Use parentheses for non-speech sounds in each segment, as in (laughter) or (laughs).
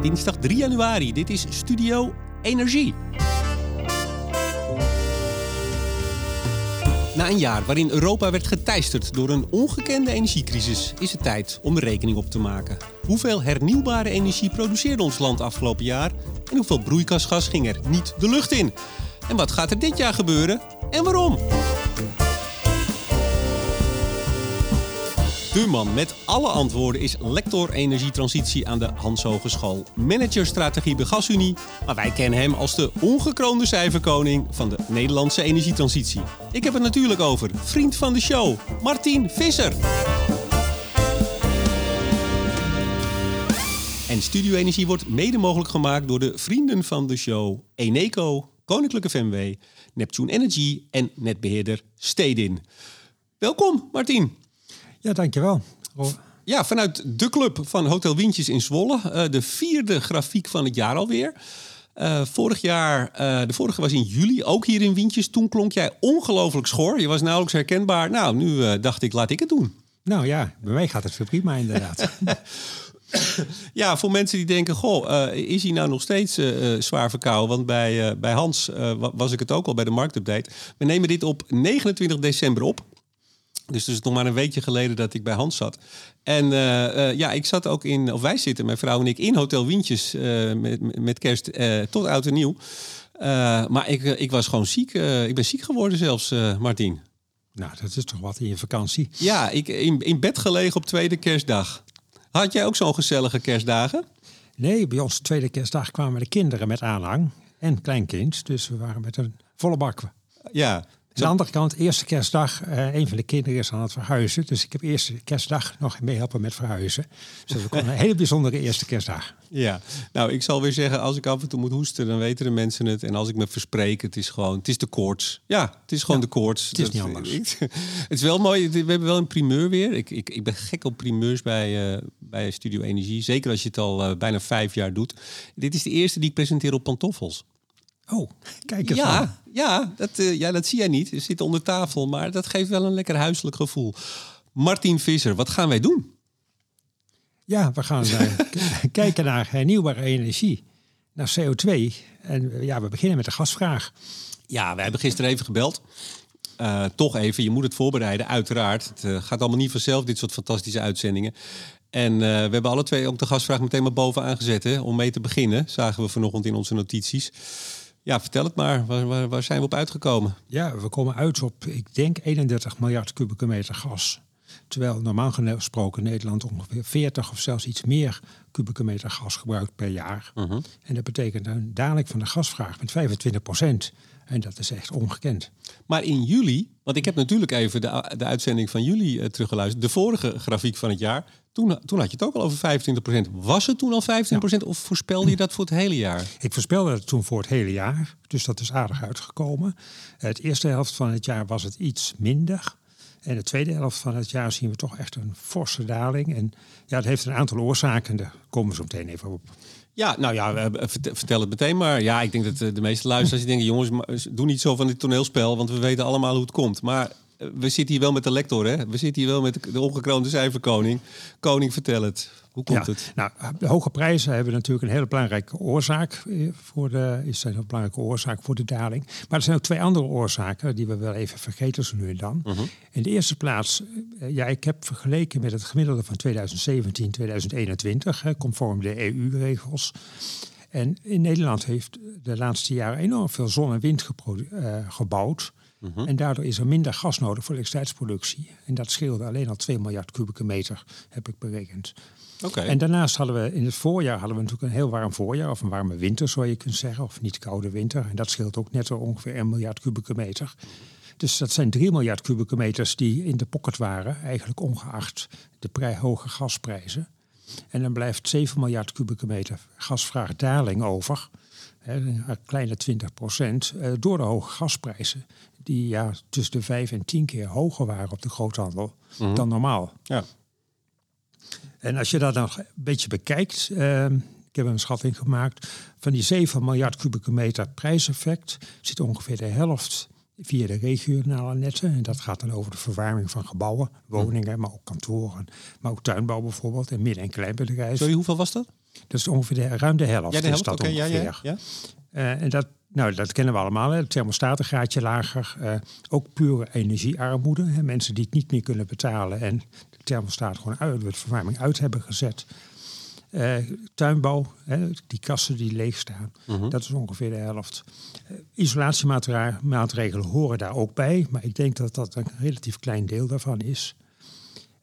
dinsdag 3 januari. Dit is Studio Energie. Na een jaar waarin Europa werd geteisterd door een ongekende energiecrisis, is het tijd om de rekening op te maken. Hoeveel hernieuwbare energie produceerde ons land afgelopen jaar en hoeveel broeikasgas ging er niet de lucht in? En wat gaat er dit jaar gebeuren en waarom? De man met alle antwoorden is lector energietransitie aan de Hans Hogeschool. Manager strategie bij GasUnie, maar wij kennen hem als de ongekroonde cijferkoning van de Nederlandse energietransitie. Ik heb het natuurlijk over vriend van de show, Martin Visser. En Studio Energie wordt mede mogelijk gemaakt door de vrienden van de show Eneco, Koninklijke FMW, Neptune Energy en netbeheerder Stedin. Welkom, Martin. Ja, dankjewel. Ja, vanuit de club van Hotel Windjes in Zwolle. Uh, de vierde grafiek van het jaar alweer. Uh, vorig jaar, uh, de vorige was in juli, ook hier in Windjes. Toen klonk jij ongelooflijk schor. Je was nauwelijks herkenbaar. Nou, nu dacht ik, laat ik het doen. Nou ja, bij mij gaat het veel prima inderdaad. (laughs) (laughs) ja, voor mensen die denken, goh, is hij nou nog steeds zwaar verkouden? Want bij, bij Hans was ik het ook al bij de marktupdate. We nemen dit op 29 december op. Dus het is nog maar een weekje geleden dat ik bij Hans zat. En uh, uh, ja, ik zat ook in, of wij zitten, mijn vrouw en ik, in Hotel Windjes uh, met, met kerst tot oud en nieuw. maar ik, ik was gewoon ziek. ik ben ziek geworden zelfs, Martin. Nou, dat is toch wat in je vakantie? Ja, ik in, in bed gelegen op tweede kerstdag. Had jij ook zo'n gezellige kerstdagen? Nee, bij ons tweede kerstdag kwamen de kinderen met aanhang en kleinkind. Dus we waren met een volle bak. Ja, aan de andere kant, eerste kerstdag, uh, een van de kinderen is aan het verhuizen. Dus ik heb eerste kerstdag nog meehelpen met verhuizen. Dus dat was een hele bijzondere eerste kerstdag. Ja, nou ik zal weer zeggen, als ik af en toe moet hoesten, dan weten de mensen het. En als ik me verspreek, het is gewoon, het is de koorts. Ja, het is gewoon de koorts. Het is niet anders. (laughs) het is wel mooi, we hebben wel een primeur weer. Ik, ik, ik ben gek op primeurs bij, uh, bij Studio Energie. Zeker als je het al uh, bijna vijf jaar doet. Dit is de eerste die ik presenteer op pantoffels. Oh, kijk eens ja, Ja, dat, uh, ja, dat zie jij niet. Je zit onder tafel, maar dat geeft wel een lekker huiselijk gevoel. Martin Visser, wat gaan wij doen? Ja, we gaan uh, (laughs) kijken naar hernieuwbare energie, naar CO2. En ja, we beginnen met de gasvraag. Ja, we hebben gisteren even gebeld. Uh, toch even, je moet het voorbereiden, uiteraard. Het gaat allemaal niet vanzelf, dit soort fantastische uitzendingen. En uh, we hebben alle twee ook de gasvraag meteen maar bovenaan gezet hè, om mee te beginnen. Zagen we vanochtend in onze notities. Ja, vertel het maar. Waar, waar, waar, zijn we op uitgekomen? Ja, we komen uit op, ik denk, 31 miljard kubieke meter gas. Terwijl normaal gesproken Nederland ongeveer 40 of zelfs iets meer kubieke meter gas gebruikt per jaar. Uh -huh. En dat betekent een daling van de gasvraag met 25 procent. En dat is echt ongekend. Maar in juli, want ik heb natuurlijk even de, de uitzending van juli uh, teruggeluisterd, de vorige grafiek van het jaar. Toen, toen had je het ook al over 25%. Was het toen al 25% ja. of voorspelde je dat voor het hele jaar? Ik voorspelde het toen voor het hele jaar. Dus dat is aardig uitgekomen. Het eerste helft van het jaar was het iets minder. En de tweede helft van het jaar zien we toch echt een forse daling. En ja, het heeft een aantal oorzaken. Daar komen we zo meteen even op. Ja, nou ja, vertel het meteen maar. Ja, ik denk dat eh, de meeste luisteraars denken... jongens, doe niet zo van dit toneelspel... want we weten allemaal hoe het komt. Maar we zitten hier wel met de lector, hè? We zitten hier wel met de ongekroonde cijferkoning. Koning, vertel het. Hoe komt ja, het? Nou, de hoge prijzen hebben natuurlijk een hele belangrijke oorzaak eh, voor de, is een belangrijke oorzaak voor de daling. Maar er zijn ook twee andere oorzaken die we wel even vergeten zo nu en dan. Uh -huh. In de eerste plaats, ja, ik heb vergeleken met het gemiddelde van 2017, 2021, conform de EU-regels. En in Nederland heeft de laatste jaren enorm veel zon en wind uh, gebouwd. Uh -huh. En daardoor is er minder gas nodig voor elektriciteitsproductie. En dat scheelde alleen al 2 miljard kubieke meter, heb ik berekend. Okay. En daarnaast hadden we in het voorjaar hadden we natuurlijk een heel warm voorjaar, of een warme winter zou je kunnen zeggen, of niet koude winter. En dat scheelt ook net ongeveer 1 miljard kubieke meter. Dus dat zijn 3 miljard kubieke meters die in de pocket waren, eigenlijk ongeacht de hoge gasprijzen. En dan blijft 7 miljard kubieke meter gasvraagdaling over. een kleine 20 procent, door de hoge gasprijzen. Die ja, tussen de 5 en 10 keer hoger waren op de groothandel mm -hmm. dan normaal. Ja. En als je dat nog een beetje bekijkt, uh, ik heb een schatting gemaakt, van die 7 miljard kubieke meter prijseffect zit ongeveer de helft via de regionale netten. En dat gaat dan over de verwarming van gebouwen, woningen, maar ook kantoren, maar ook tuinbouw bijvoorbeeld en midden- en kleinbedrijven. Sorry, hoeveel was dat? Dat is ongeveer de, ruim de helft. Ja, de helft. Is ja, ja. Eh, en dat, nou, dat kennen we allemaal. Hè. Het thermostaat een graadje lager. Eh, ook pure energiearmoede. Hè. Mensen die het niet meer kunnen betalen en de thermostaat gewoon uit, de verwarming uit hebben gezet. Eh, tuinbouw, hè, die kassen die leeg staan, Mhm. dat is ongeveer de helft. Eh, isolatiemaatregelen horen daar ook bij, maar ik denk dat dat een relatief klein deel daarvan is.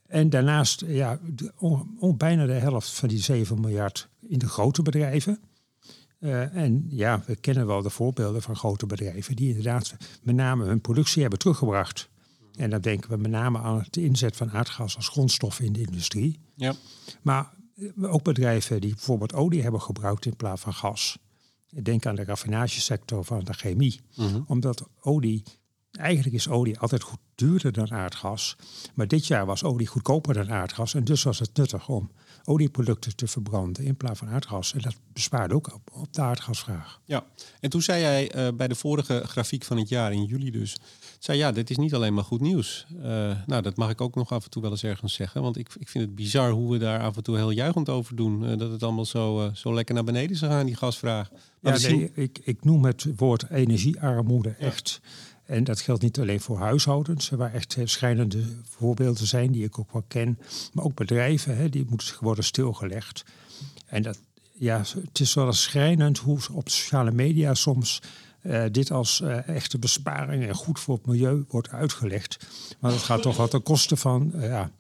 En daarnaast, ja, de, on- on- bijna de helft van die 7 miljard in de grote bedrijven. Eh, en ja, we kennen wel de voorbeelden van grote bedrijven die inderdaad met name hun productie hebben teruggebracht. En dan denken we met name aan de inzet van aardgas als grondstof in de industrie. Ja. Maar eh, ook bedrijven die bijvoorbeeld olie hebben gebruikt in plaats van gas. Denk aan de raffinagesector van de chemie. Mhm. Omdat olie, eigenlijk is olie altijd goed duurder dan aardgas. Maar dit jaar was olie goedkoper dan aardgas. En dus was het nuttig om olieproducten te verbranden in plaats van aardgas. En dat bespaart ook op, op de aardgasvraag. Ja, en toen zei jij eh, bij de vorige grafiek van het jaar, in juli dus, zei ja, dit is niet alleen maar goed nieuws. Eh, nou, dat mag ik ook nog af en toe wel eens ergens zeggen, want ik, ik vind het bizar hoe we daar af en toe heel juichend over doen. eh, dat het allemaal zo, zo lekker naar beneden is gegaan, die gasvraag. Maar Ja, nee, ik, ik noem het woord energiearmoede echt. En dat geldt niet alleen voor huishoudens, waar echt eh, schrijnende voorbeelden zijn die ik ook wel ken. Maar ook bedrijven, hè, die moeten worden stilgelegd. En dat, ja, het is wel schrijnend hoe op sociale media soms eh, dit als eh, echte besparing en goed voor het milieu wordt uitgelegd. Maar dat gaat toch wat ten koste van ja,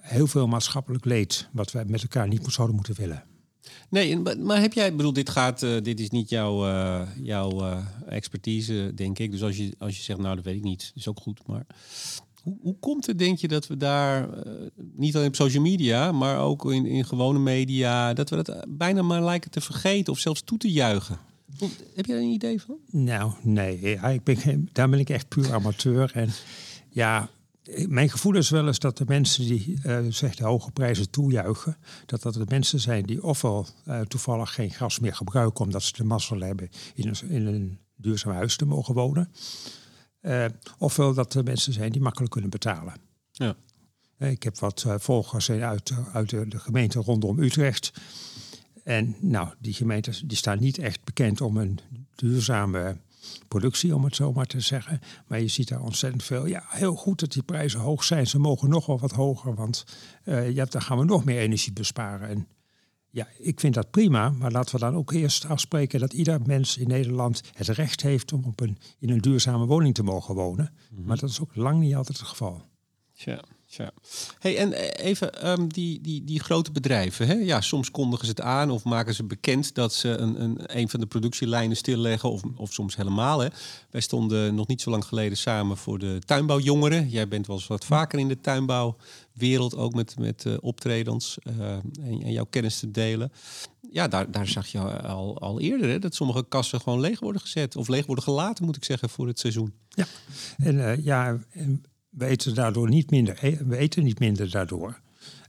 heel veel maatschappelijk leed, wat wij met elkaar niet zouden moeten willen. Nee, maar- heb jij, bedoel, dit, gaat, eh, dit is niet jouw, eh, jouw eh, expertise, denk ik. Dus als je, als je zegt, nou, dat weet ik niet, is ook goed. Maar hoe, hoe komt het, denk je, dat we daar, niet alleen op social media, maar ook in, in gewone media, dat we dat bijna maar lijken te vergeten of zelfs toe te juichen? Heb daar een idee van? Nou, nee, ik ben daar ben ik echt puur amateur. En ja, mijn gevoel is wel eens dat de mensen die zeg de hoge prijzen toejuichen, dat dat de mensen zijn die ofwel eh, toevallig geen gas meer gebruiken omdat ze de mazzel hebben in een, in een duurzaam huis te mogen wonen. Eh, ofwel dat de mensen zijn die makkelijk kunnen betalen. Ja. Ik heb wat volgers uit, uit de, de gemeente rondom Utrecht. En nou, die gemeentes die staan niet echt bekend om een duurzame productie, om het zo maar te zeggen. Maar je ziet daar ontzettend veel. Ja, heel goed dat die prijzen hoog zijn. Ze mogen nog wel wat hoger, want eh, ja, dan gaan we nog meer energie besparen. En ja, ik vind dat prima, maar laten we dan ook eerst afspreken dat ieder mens in Nederland het recht heeft om op een, in een duurzame woning te mogen wonen. Maar dat is ook lang niet altijd het geval. Tja, tja. Hey, en eh, even ehm, die, die, die grote bedrijven. Hè? Ja, soms kondigen ze het aan of maken ze bekend dat ze een, een, een van de productielijnen stilleggen. Of, of soms helemaal. Hè? Wij stonden nog niet zo lang geleden samen voor de tuinbouwjongeren. Jij bent wel eens wat vaker in de tuinbouwwereld, ook met, met eh, optredens eh, en, en jouw kennis te delen. Ja, daar, daar zag je al, al eerder dat sommige kassen gewoon leeg worden gezet. Of leeg worden gelaten, moet ik zeggen, voor het seizoen. Ja, en ja, en we eten daardoor niet minder. eh, We eten niet minder daardoor.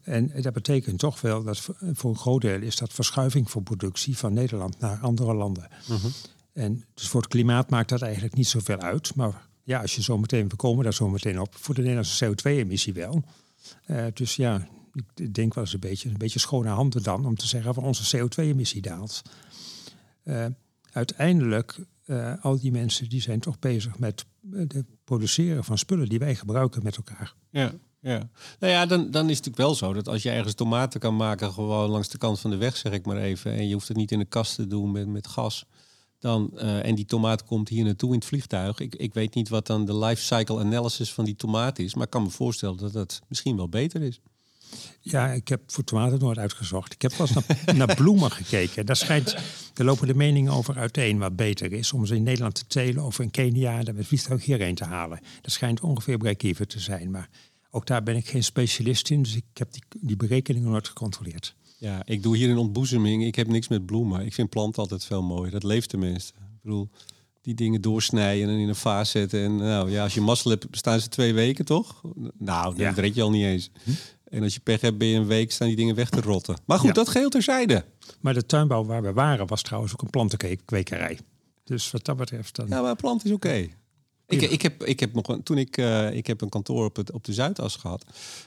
En dat betekent toch wel dat voor- een groot deel is dat verschuiving van productie van Nederland naar andere landen. En dus voor het klimaat maakt dat eigenlijk niet zoveel uit. Maar ja, als je zo meteen, we komen daar zo meteen op, voor de Nederlandse CO2-emissie wel. Eh, dus ja, ik denk wel eens een beetje, een beetje schone handen dan om te zeggen van onze CO2-emissie daalt. Eh, uiteindelijk, eh, al die mensen die zijn toch bezig met het produceren van spullen die wij gebruiken met elkaar. Ja, ja. Nou ja, dan, dan is het natuurlijk wel zo dat als je ergens tomaten kan maken, gewoon langs de kant van de weg, zeg ik maar even, en je hoeft het niet in de kast te doen met, met gas, dan, eh, en die tomaat komt hier naartoe in het vliegtuig. Ik, ik weet niet wat dan de life cycle analysis van die tomaat is, maar ik kan me voorstellen dat dat misschien wel beter is. Ja, ik heb voor tomaten nooit uitgezocht. Ik heb eens naar, (laughs) naar bloemen gekeken. Daar, schijnt, daar lopen de meningen over uiteen wat beter is om ze in Nederland te telen of in Kenia en met vliegtuig hierheen te halen. Dat schijnt ongeveer break-even te zijn. Maar ook daar ben ik geen specialist in, dus ik heb die, die berekeningen nooit gecontroleerd. Ja, ik doe hier een ontboezeming. Ik heb niks met bloemen. Ik vind planten altijd veel mooier. Dat leeft tenminste. Ik bedoel, die dingen doorsnijden en in een vaas zetten. En nou ja, als je mazzel hebt, bestaan ze twee weken, toch? Nou, dat Ja. red je al niet eens. En als je pech hebt, ben je een week, staan die dingen weg te rotten. Maar goed, Ja. dat geheel terzijde. Maar de tuinbouw waar we waren was trouwens ook een plantenkwekerij. Dus wat dat betreft dan... Ja, maar plant is oké. Ik, ik, heb, ik heb nog een, toen ik, uh, ik heb een kantoor op, het, op de Zuidas gehad.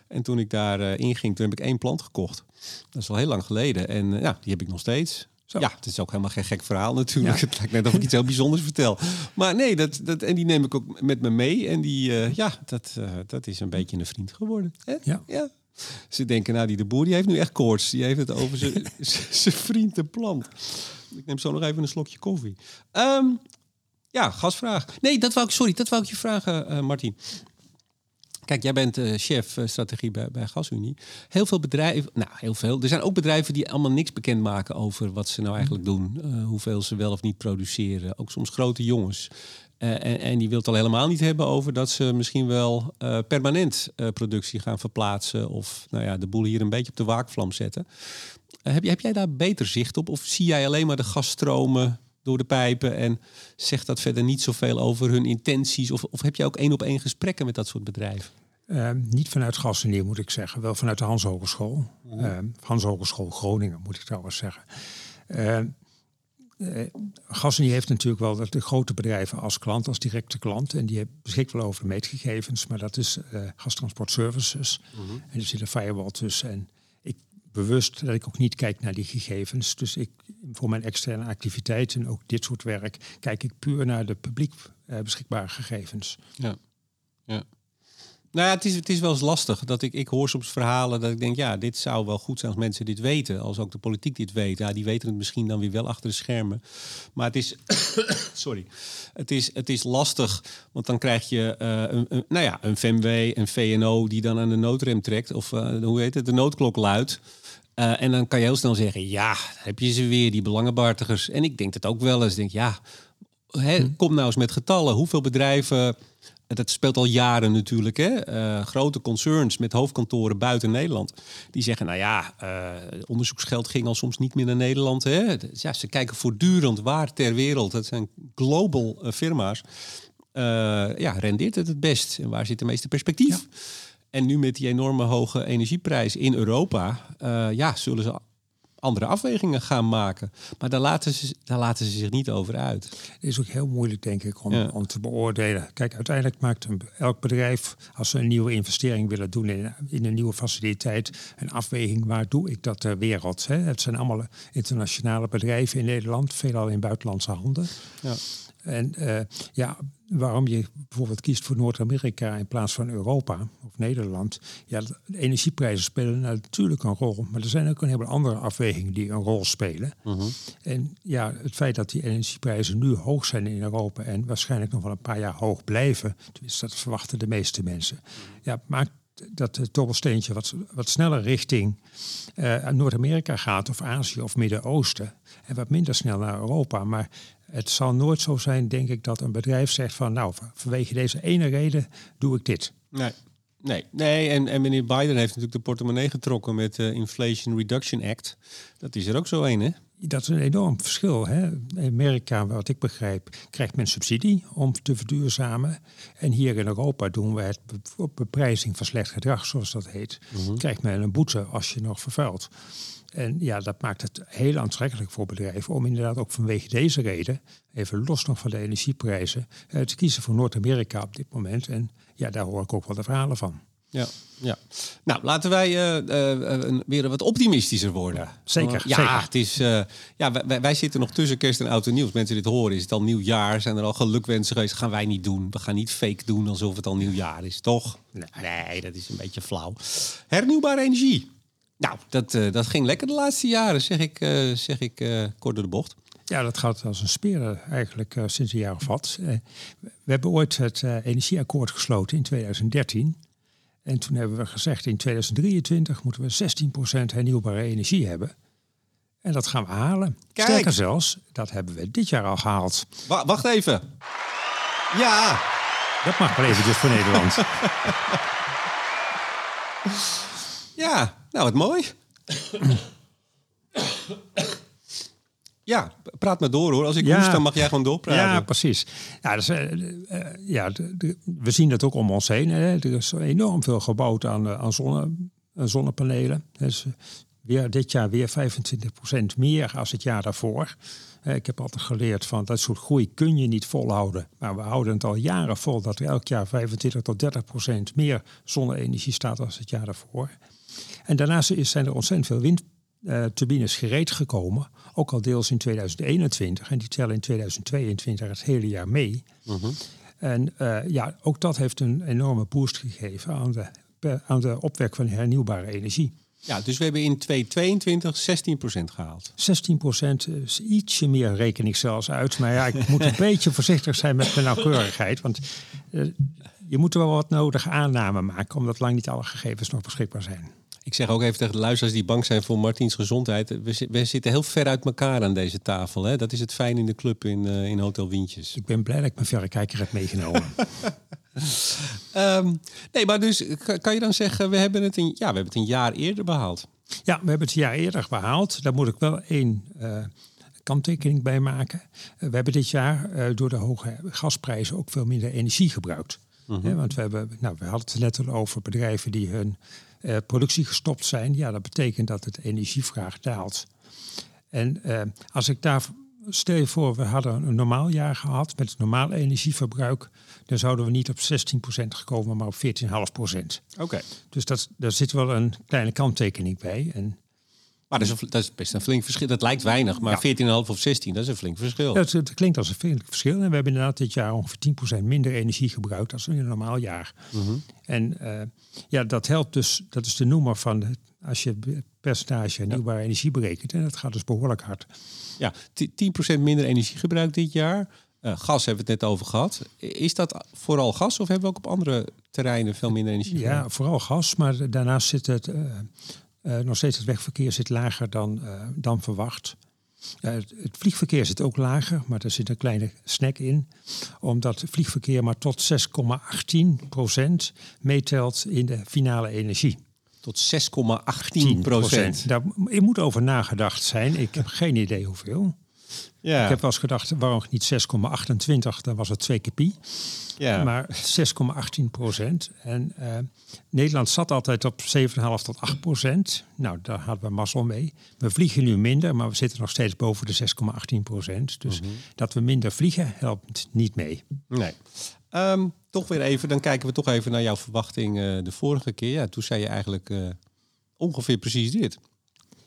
En toen ik daar uh, inging, toen heb ik één plant gekocht. Dat is al heel lang geleden. En uh, ja, die heb ik nog steeds. Zo. Ja, het is ook helemaal geen gek verhaal natuurlijk. Ja. (laughs) Het lijkt net of ik iets heel bijzonders vertel. Maar nee, dat, dat, en die neem ik ook met me mee. En die, ja, dat, dat is een beetje een vriend geworden. Hè? Ja. ja. Ze denken, nou, die de boer die heeft nu echt koorts. Die heeft het over zijn (laughs) (laughs) vriend de plant. Ik neem zo nog even een slokje koffie. Um, ja, gasvraag. Nee, dat wou ik, sorry, dat wou ik je vragen, uh, Martin. Kijk, jij bent uh, chef uh, strategie bij, bij GasUnie. Heel veel bedrijven, nou heel veel. Er zijn ook bedrijven die allemaal niks bekendmaken over wat ze nou eigenlijk doen. hoeveel ze wel of niet produceren. Ook soms grote jongens. En, en, die wil het al helemaal niet hebben over dat ze misschien wel permanent productie gaan verplaatsen. Of nou ja, de boel hier een beetje op de waakvlam zetten. heb, heb jij daar beter zicht op? Of zie jij alleen maar de gasstromen door de pijpen en zegt dat verder niet zoveel over hun intenties? Of, of heb je ook één op één gesprekken met dat soort bedrijven? Uh, niet vanuit Gassenier moet ik zeggen, wel vanuit de Hans Hogeschool. Uh, Hans Hogeschool Groningen moet ik trouwens zeggen. Uh, Gassenier heeft natuurlijk wel de grote bedrijven als klant, als directe klant. En die beschikt wel over meetgegevens, maar dat is Gastransport Services. Mhm. En er zit een firewall tussen. En bewust dat ik ook niet kijk naar die gegevens. Dus ik, voor mijn externe activiteiten, ook dit soort werk, kijk ik puur naar de publiek uh, beschikbare gegevens. Ja, ja. Nou ja, het is, het is wel eens lastig. Dat ik, ik hoor soms verhalen dat ik denk, ja, dit zou wel goed zijn als mensen dit weten. Als ook de politiek dit weet. Ja, die weten het misschien dan weer wel achter de schermen. Maar het is, (coughs) sorry, het is, het is lastig. Want dan krijg je uh, een, een, nou ja, een VMW, een VNO die dan aan de noodrem trekt. Of uh, hoe heet het, de noodklok luidt. Uh, en dan kan je heel snel zeggen, ja, heb je ze weer, die belangenbehartigers. En ik denk dat ook wel eens. Denk, ja, hm. kom nou eens met getallen. Hoeveel bedrijven dat speelt al jaren natuurlijk. Hè? Uh, grote concerns met hoofdkantoren buiten Nederland. Die zeggen, nou ja, uh, onderzoeksgeld ging al soms niet meer naar Nederland. Hè? Ja, ze kijken voortdurend waar ter wereld. Dat zijn global uh, firma's. ja, rendeert het het best? En waar zit de meeste perspectief? Ja. En nu met die enorme hoge energieprijs in Europa, ja, zullen ze andere afwegingen gaan maken. Maar daar laten ze, daar laten ze zich niet over uit. Het is ook heel moeilijk, denk ik, om, om te beoordelen. Kijk, uiteindelijk maakt een, elk bedrijf, als ze een nieuwe investering willen doen in, in een nieuwe faciliteit, een afweging waar doe ik dat ter wereld. Hè? Het zijn allemaal internationale bedrijven in Nederland, veelal in buitenlandse handen. Ja. En uh, ja, waarom je bijvoorbeeld kiest voor Noord-Amerika in plaats van Europa of Nederland. Ja, de energieprijzen spelen natuurlijk een rol, maar er zijn ook een heleboel andere afwegingen die een rol spelen. Uh-huh. En ja, het feit dat die energieprijzen nu hoog zijn in Europa en waarschijnlijk nog wel een paar jaar hoog blijven, dus dat verwachten de meeste mensen, ja, maakt dat het dobbelsteentje wat, wat sneller richting uh, Noord-Amerika gaat of Azië of Midden-Oosten en wat minder snel naar Europa. Maar het zal nooit zo zijn, denk ik, dat een bedrijf zegt van nou, vanwege deze ene reden doe ik dit. Nee. Nee, nee en, en meneer Biden heeft natuurlijk de portemonnee getrokken met de Inflation Reduction Act. Dat is er ook zo een, hè? Dat is een enorm verschil. Hè? In Amerika, wat ik begrijp, krijgt men subsidie om te verduurzamen. En hier in Europa doen we het op beprijzing van slecht gedrag, zoals dat heet. Mm Krijgt men een boete als je nog vervuilt. En ja, dat maakt het heel aantrekkelijk voor bedrijven om inderdaad ook vanwege deze reden, even los nog van de energieprijzen, eh, te kiezen voor Noord-Amerika op dit moment. En ja, daar hoor ik ook wel de verhalen van. Ja, ja. Nou, laten wij uh, uh, weer wat optimistischer worden. Zeker. ja, zeker. Het is, ja wij, wij, zitten nog tussen kerst en oud en nieuws. Mensen dit horen, is het al nieuwjaar? Zijn er al gelukwensen geweest? Gaan wij niet doen. We gaan niet fake doen alsof het al nieuwjaar is, toch? Nee dat is een beetje flauw. Hernieuwbare energie. Nou, dat, uh, dat ging lekker de laatste jaren, zeg ik, uh, zeg ik uh, kort door de bocht. Ja, dat gaat als een speer eigenlijk sinds een jaar of wat. we hebben ooit het energieakkoord gesloten in 2013. En toen hebben we gezegd in 2023 moeten we 16% hernieuwbare energie hebben. En dat gaan we halen. Kijk. Sterker zelfs, dat hebben we dit jaar al gehaald. Wacht even. Ja. Dat mag wel eventjes voor Nederland. (laughs) ja, nou, wat mooi. Ja, praat maar door hoor. Als ik ja, hoest, dan mag jij gewoon doorpraten. Ja, precies. Ja, dus, uh, uh, ja we zien dat ook om ons heen. Hè. Er is enorm veel gebouwd aan, aan, zonne, aan zonnepanelen. Dus weer dit jaar weer 25% meer als het jaar daarvoor. Eh, ik heb altijd geleerd van dat soort groei kun je niet volhouden. Maar we houden het al jaren vol dat er elk jaar 25 tot 30 procent meer zonne-energie staat als het jaar daarvoor. En daarnaast zijn er ontzettend veel windturbines gereed gekomen. Ook al deels in 2021. En die tellen in 2022 het hele jaar mee. Mhm. En uh, ja, ook dat heeft een enorme boost gegeven aan de, aan de opwek van hernieuwbare energie. Ja, dus we hebben in 2022 16% gehaald. 16% is ietsje meer reken ik zelfs uit. Maar ja, ik moet een (laughs) beetje voorzichtig zijn met mijn nauwkeurigheid. Want uh, je moet er wel wat nodige aanname maken, omdat lang niet alle gegevens nog beschikbaar zijn. Ik zeg ook even tegen de luisteraars die bang zijn voor Martiens gezondheid. We, we zitten heel ver uit elkaar aan deze tafel. Hè? Dat is het fijn in de club in, uh, in Hotel Wientjes. Ik ben blij dat ik mijn verrekijker heb meegenomen. um, (laughs) nee, maar dus kan je dan zeggen, we hebben, het een, ja, we hebben het een jaar eerder behaald. Ja, we hebben het een jaar eerder behaald. Daar moet ik wel één uh, kanttekening bij maken. Uh, we hebben dit jaar uh, door de hoge gasprijzen ook veel minder energie gebruikt. -hmm. want we, hebben, nou, we hadden het net al over bedrijven die hun uh, productie gestopt zijn. Ja, dat betekent dat het energievraag daalt. En uh, als ik daar stel je voor, we hadden een normaal jaar gehad met normaal energieverbruik, dan zouden we niet op 16% gekomen, maar op 14,5%. Oké. Okay. Dus dat, daar zit wel een kleine kanttekening bij. En maar dat is, een, dat is, best een flink verschil. Dat lijkt weinig, maar ja. 14,5 of 16, dat is een flink verschil. Ja, het, het, klinkt als een flink verschil. En we hebben inderdaad dit jaar ongeveer 10% minder energie gebruikt dan in een normaal jaar. Mm -hmm. En uh, ja, dat helpt dus, dat is de noemer van de, als je het percentage hernieuwbare ja. energie berekent. En dat gaat dus behoorlijk hard. Ja, 10% minder energiegebruik dit jaar. Uh, gas hebben we het net over gehad. Is dat vooral gas of hebben we ook op andere terreinen veel minder energie? Ja, vooral gas, maar daarnaast zit het uh, uh, nog steeds het wegverkeer zit lager dan, dan verwacht. Het, het, vliegverkeer zit ook lager, maar er zit een kleine snack in. Omdat het vliegverkeer maar tot 6,18% meetelt in de finale energie. Tot 6,18 procent. Daar moet over nagedacht zijn. Ik heb geen idee hoeveel. Ja. Ik heb wel eens gedacht, waarom niet 6,28? Dan was het twee keer pi. Ja. Maar 6,18 procent. En uh, Nederland zat altijd op 7,5 tot 8 procent. Nou, daar hadden we mazzel mee. We vliegen nu minder, maar we zitten nog steeds boven de 6,18 procent. Dus Mhm. dat we minder vliegen helpt niet mee. Nee. Um, toch weer even, dan kijken we toch even naar jouw verwachting uh, de vorige keer. Ja, toen zei je eigenlijk uh, ongeveer precies dit.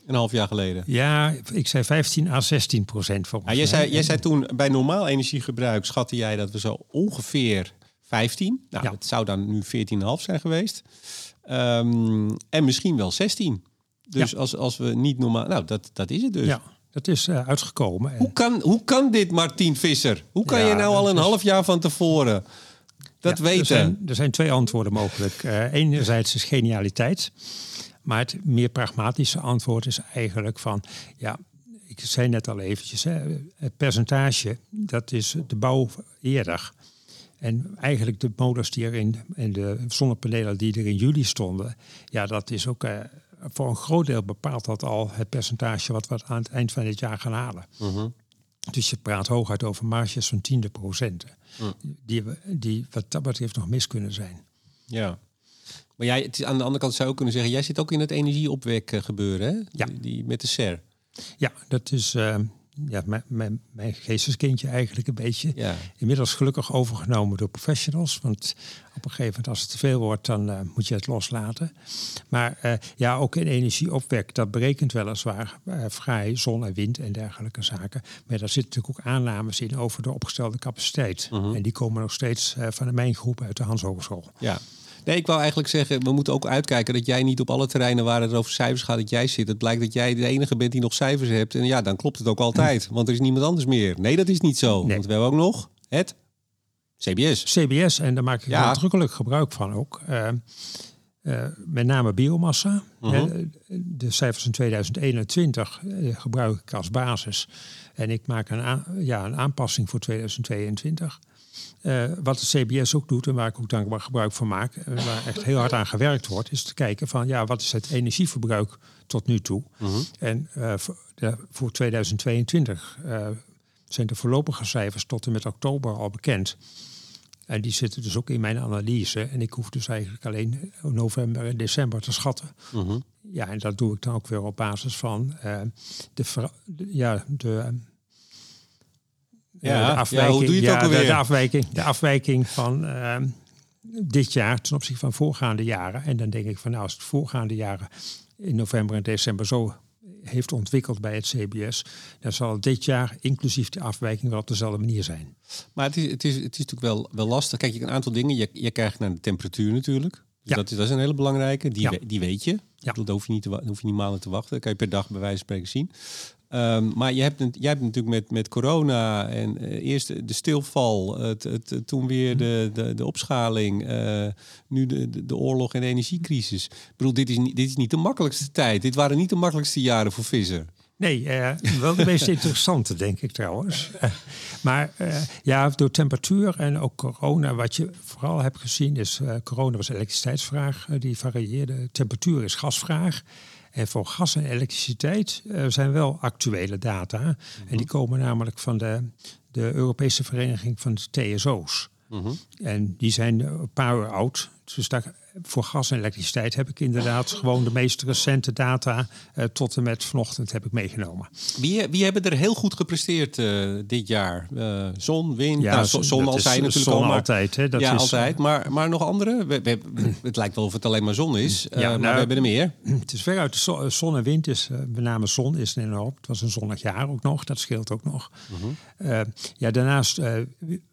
Een half jaar geleden. Ja, ik zei 15 à 16 procent volgens ja, jij, zei, jij zei toen bij normaal energiegebruik schatte jij dat we zo ongeveer 15. Nou, Ja. het zou dan nu 14,5 zijn geweest. Um, en misschien wel 16. Dus Ja. als, als we niet normaal... Nou, dat, dat is het dus. Ja, dat is uh, uitgekomen. En- Hoe, kan, hoe kan dit, Martien Visser? Hoe kan Ja, je nou al een is- half jaar van tevoren dat Ja, weten? Er zijn, er zijn twee antwoorden mogelijk. Uh, enerzijds is genialiteit. Maar het meer pragmatische antwoord is eigenlijk van... ja, ik zei net al eventjes, hè, het percentage, dat is de bouw eerder. En eigenlijk de molens die er in, en de zonnepanelen die er in juli stonden... ja, dat is ook... Uh, voor een groot deel bepaalt dat al het percentage wat we aan het eind van dit jaar gaan halen. Mhm. Dus je praat hooguit over marges van tiende procenten. Die, we- die wat dat betreft nog mis kunnen zijn. Ja. Maar jij, het aan de andere kant zou je ook kunnen zeggen... jij zit ook in het energieopwek eh, gebeuren, hè? Ja. Die, die met de SER. Ja, dat is eh, ja, mijn, mijn, mijn geesteskindje eigenlijk een beetje. Ja. Inmiddels gelukkig overgenomen door professionals. Want op een gegeven moment als het te veel wordt, dan eh, moet je het loslaten. Maar eh, ja, ook in energieopwek, dat berekent weliswaar vrij zon en wind en dergelijke zaken. Maar daar zitten natuurlijk ook aannames in over de opgestelde capaciteit. En die komen nog steeds van de mijngroep uit de Hans Hogeschool. Ja. Nee, ik wou eigenlijk zeggen, we moeten ook uitkijken dat jij niet op alle terreinen waar het over cijfers gaat, dat jij zit. Het blijkt dat jij de enige bent die nog cijfers hebt. En ja, dan klopt het ook altijd, want er is niemand anders meer. Nee, dat is niet zo. Nee. Want we hebben ook nog het CBS. CBS, en daar maak ik Ja. nadrukkelijk gebruik van ook. Eh, eh, met name biomassa. Mhm. De cijfers in 2021 eh, gebruik ik als basis. En ik maak een, ja, een aanpassing voor 2022. Eh, wat de CBS ook doet en waar ik ook dankbaar gebruik van maak, en waar echt heel hard aan gewerkt wordt, is te kijken van ja, wat is het energieverbruik tot nu toe? En eh, voor, de, voor 2022 eh, zijn de voorlopige cijfers tot en met oktober al bekend. En die zitten dus ook in mijn analyse. En ik hoef dus eigenlijk alleen november en december te schatten. Mhm. Ja, en dat doe ik dan ook weer op basis van de, ja, de, ja, de afwijking. Ja, hoe doe je het ook alweer? De, de, afwijking, de afwijking van uh, dit jaar ten opzichte van voorgaande jaren. En dan denk ik van nou, als het voorgaande jaren in november en december zo heeft ontwikkeld bij het CBS, dan zal dit jaar inclusief de afwijking wel op dezelfde manier zijn. Maar het is, het is, het is natuurlijk wel, wel lastig. Kijk, je een aantal dingen. Je, je krijgt naar de temperatuur natuurlijk. Dus ja. dat, is, dat is een hele belangrijke. Die, ja. die weet je. Ja. Bedoel, daar hoef je, niet te, hoef je niet maanden te wachten. Dat kan je per dag bij wijze van spreken zien. Um, maar je hebt, jij hebt natuurlijk met, met corona en uh, eerst de stilval, het, het, toen weer de, de, de opschaling, uh, nu de, de, de, oorlog en de energiecrisis. Ik bedoel, dit is, niet, dit is niet de makkelijkste tijd. Dit waren niet de makkelijkste jaren voor vissen. Nee, uh, wel de meest interessante, denk ik trouwens. maar ja, door temperatuur en ook corona, wat je vooral hebt gezien is, corona was elektriciteitsvraag, die varieerde. Temperatuur is gasvraag. En voor gas en elektriciteit uh, zijn wel actuele data. En die mhm. komen namelijk van de, de Europese Vereniging van de TSO's. Mhm. En die zijn een paar uur oud. Dus daar voor gas en elektriciteit heb ik inderdaad gewoon de meest recente data uh, tot en met vanochtend heb ik meegenomen. Wie, wie hebben er heel goed gepresteerd uh, dit jaar? Uh, zon, wind, ja, nou, zon, zon altijd natuurlijk zon al, maar, altijd. Hè, dat ja, is, altijd. Maar, maar nog andere? We, we, (clears throat) het lijkt wel of het alleen maar zon is, ja, maar nou, we hebben er meer. (clears throat) Het is veruit de zon en wind is, met name zon is enorm. Het was een zonnig jaar ook nog, dat scheelt ook nog. -huh. Mhm. ja, daarnaast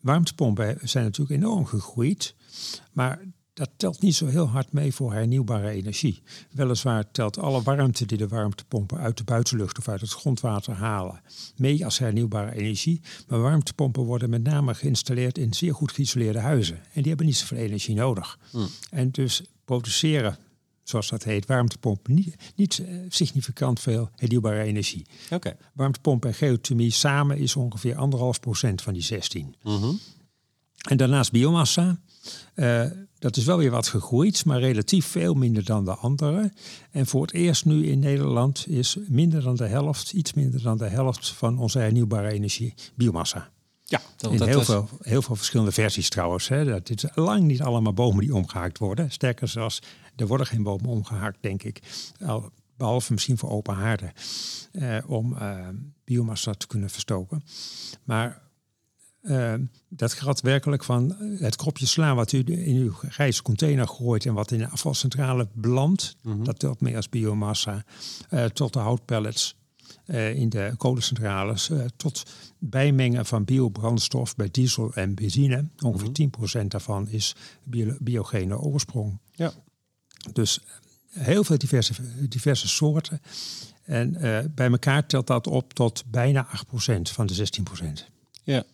warmtepompen zijn natuurlijk enorm gegroeid. Maar dat telt niet zo heel hard mee voor hernieuwbare energie. Weliswaar telt alle warmte die de warmtepompen uit de buitenlucht of uit het grondwater halen mee als hernieuwbare energie. Maar warmtepompen worden met name geïnstalleerd in zeer goed geïsoleerde huizen. En die hebben niet zoveel energie nodig. Hmm. En dus produceren zoals dat heet, warmtepompen niet, niet uh, significant veel hernieuwbare energie. Okay. Warmtepompen en geothermie samen is ongeveer anderhalf procent van die 16. Mm En daarnaast biomassa. Uh, dat is wel weer wat gegroeid, maar relatief veel minder dan de andere. En voor het eerst nu in Nederland is minder dan de helft, iets minder dan de helft van onze hernieuwbare energie biomassa. Ja, dat, in heel, veel, heel veel verschillende versies trouwens. Hè. Dat is lang niet allemaal bomen die omgehaakt worden. Sterker zelfs, er worden geen bomen omgehaakt, denk ik. Behalve misschien voor open haarden. Eh, om eh, biomassa te kunnen verstoken. Maar uh, dat gaat werkelijk van het kropje sla wat u in uw grijze container gooit en wat in de afvalcentrale belandt, mhm. dat telt mee als biomassa, uh, tot de houtpellets uh, in de kolencentrales, tot bijmengen van biobrandstof bij diesel en benzine. Ongeveer mm 10% daarvan is bio biogene oorsprong. Ja. Dus heel veel diverse, diverse soorten. En bij elkaar telt dat op tot bijna 8% van de 16%. Ja.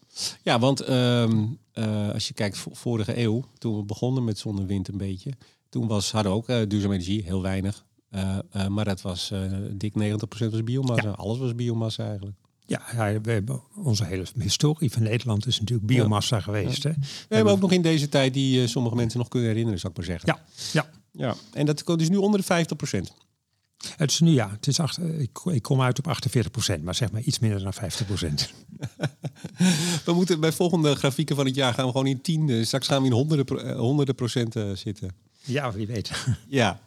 Ja, want ehm, eh, als je kijkt vorige eeuw, toen we begonnen met zon en wind een beetje, toen was, hadden we ook uh, duurzame energie, heel weinig. Uh, maar dat was dik 90% was biomassa. Alles was biomassa eigenlijk. Ja, ja, we hebben onze hele historie van Nederland is natuurlijk biomassa geweest. Hè? We, hebben ook nog in deze tijd die sommige mensen nog kunnen herinneren, zou ik maar zeggen. Ja, ja. ja. En dat is nu onder de 50%. Het is nu ja, het is achter, ik, ik kom uit op 48% maar zeg maar iets minder dan 50% (laughs) we moeten bij volgende grafieken van het jaar gaan we gewoon in tiende. Straks gaan we in honderden, eh, honderden procenten zitten. Ja, wie weet. (laughs) ja.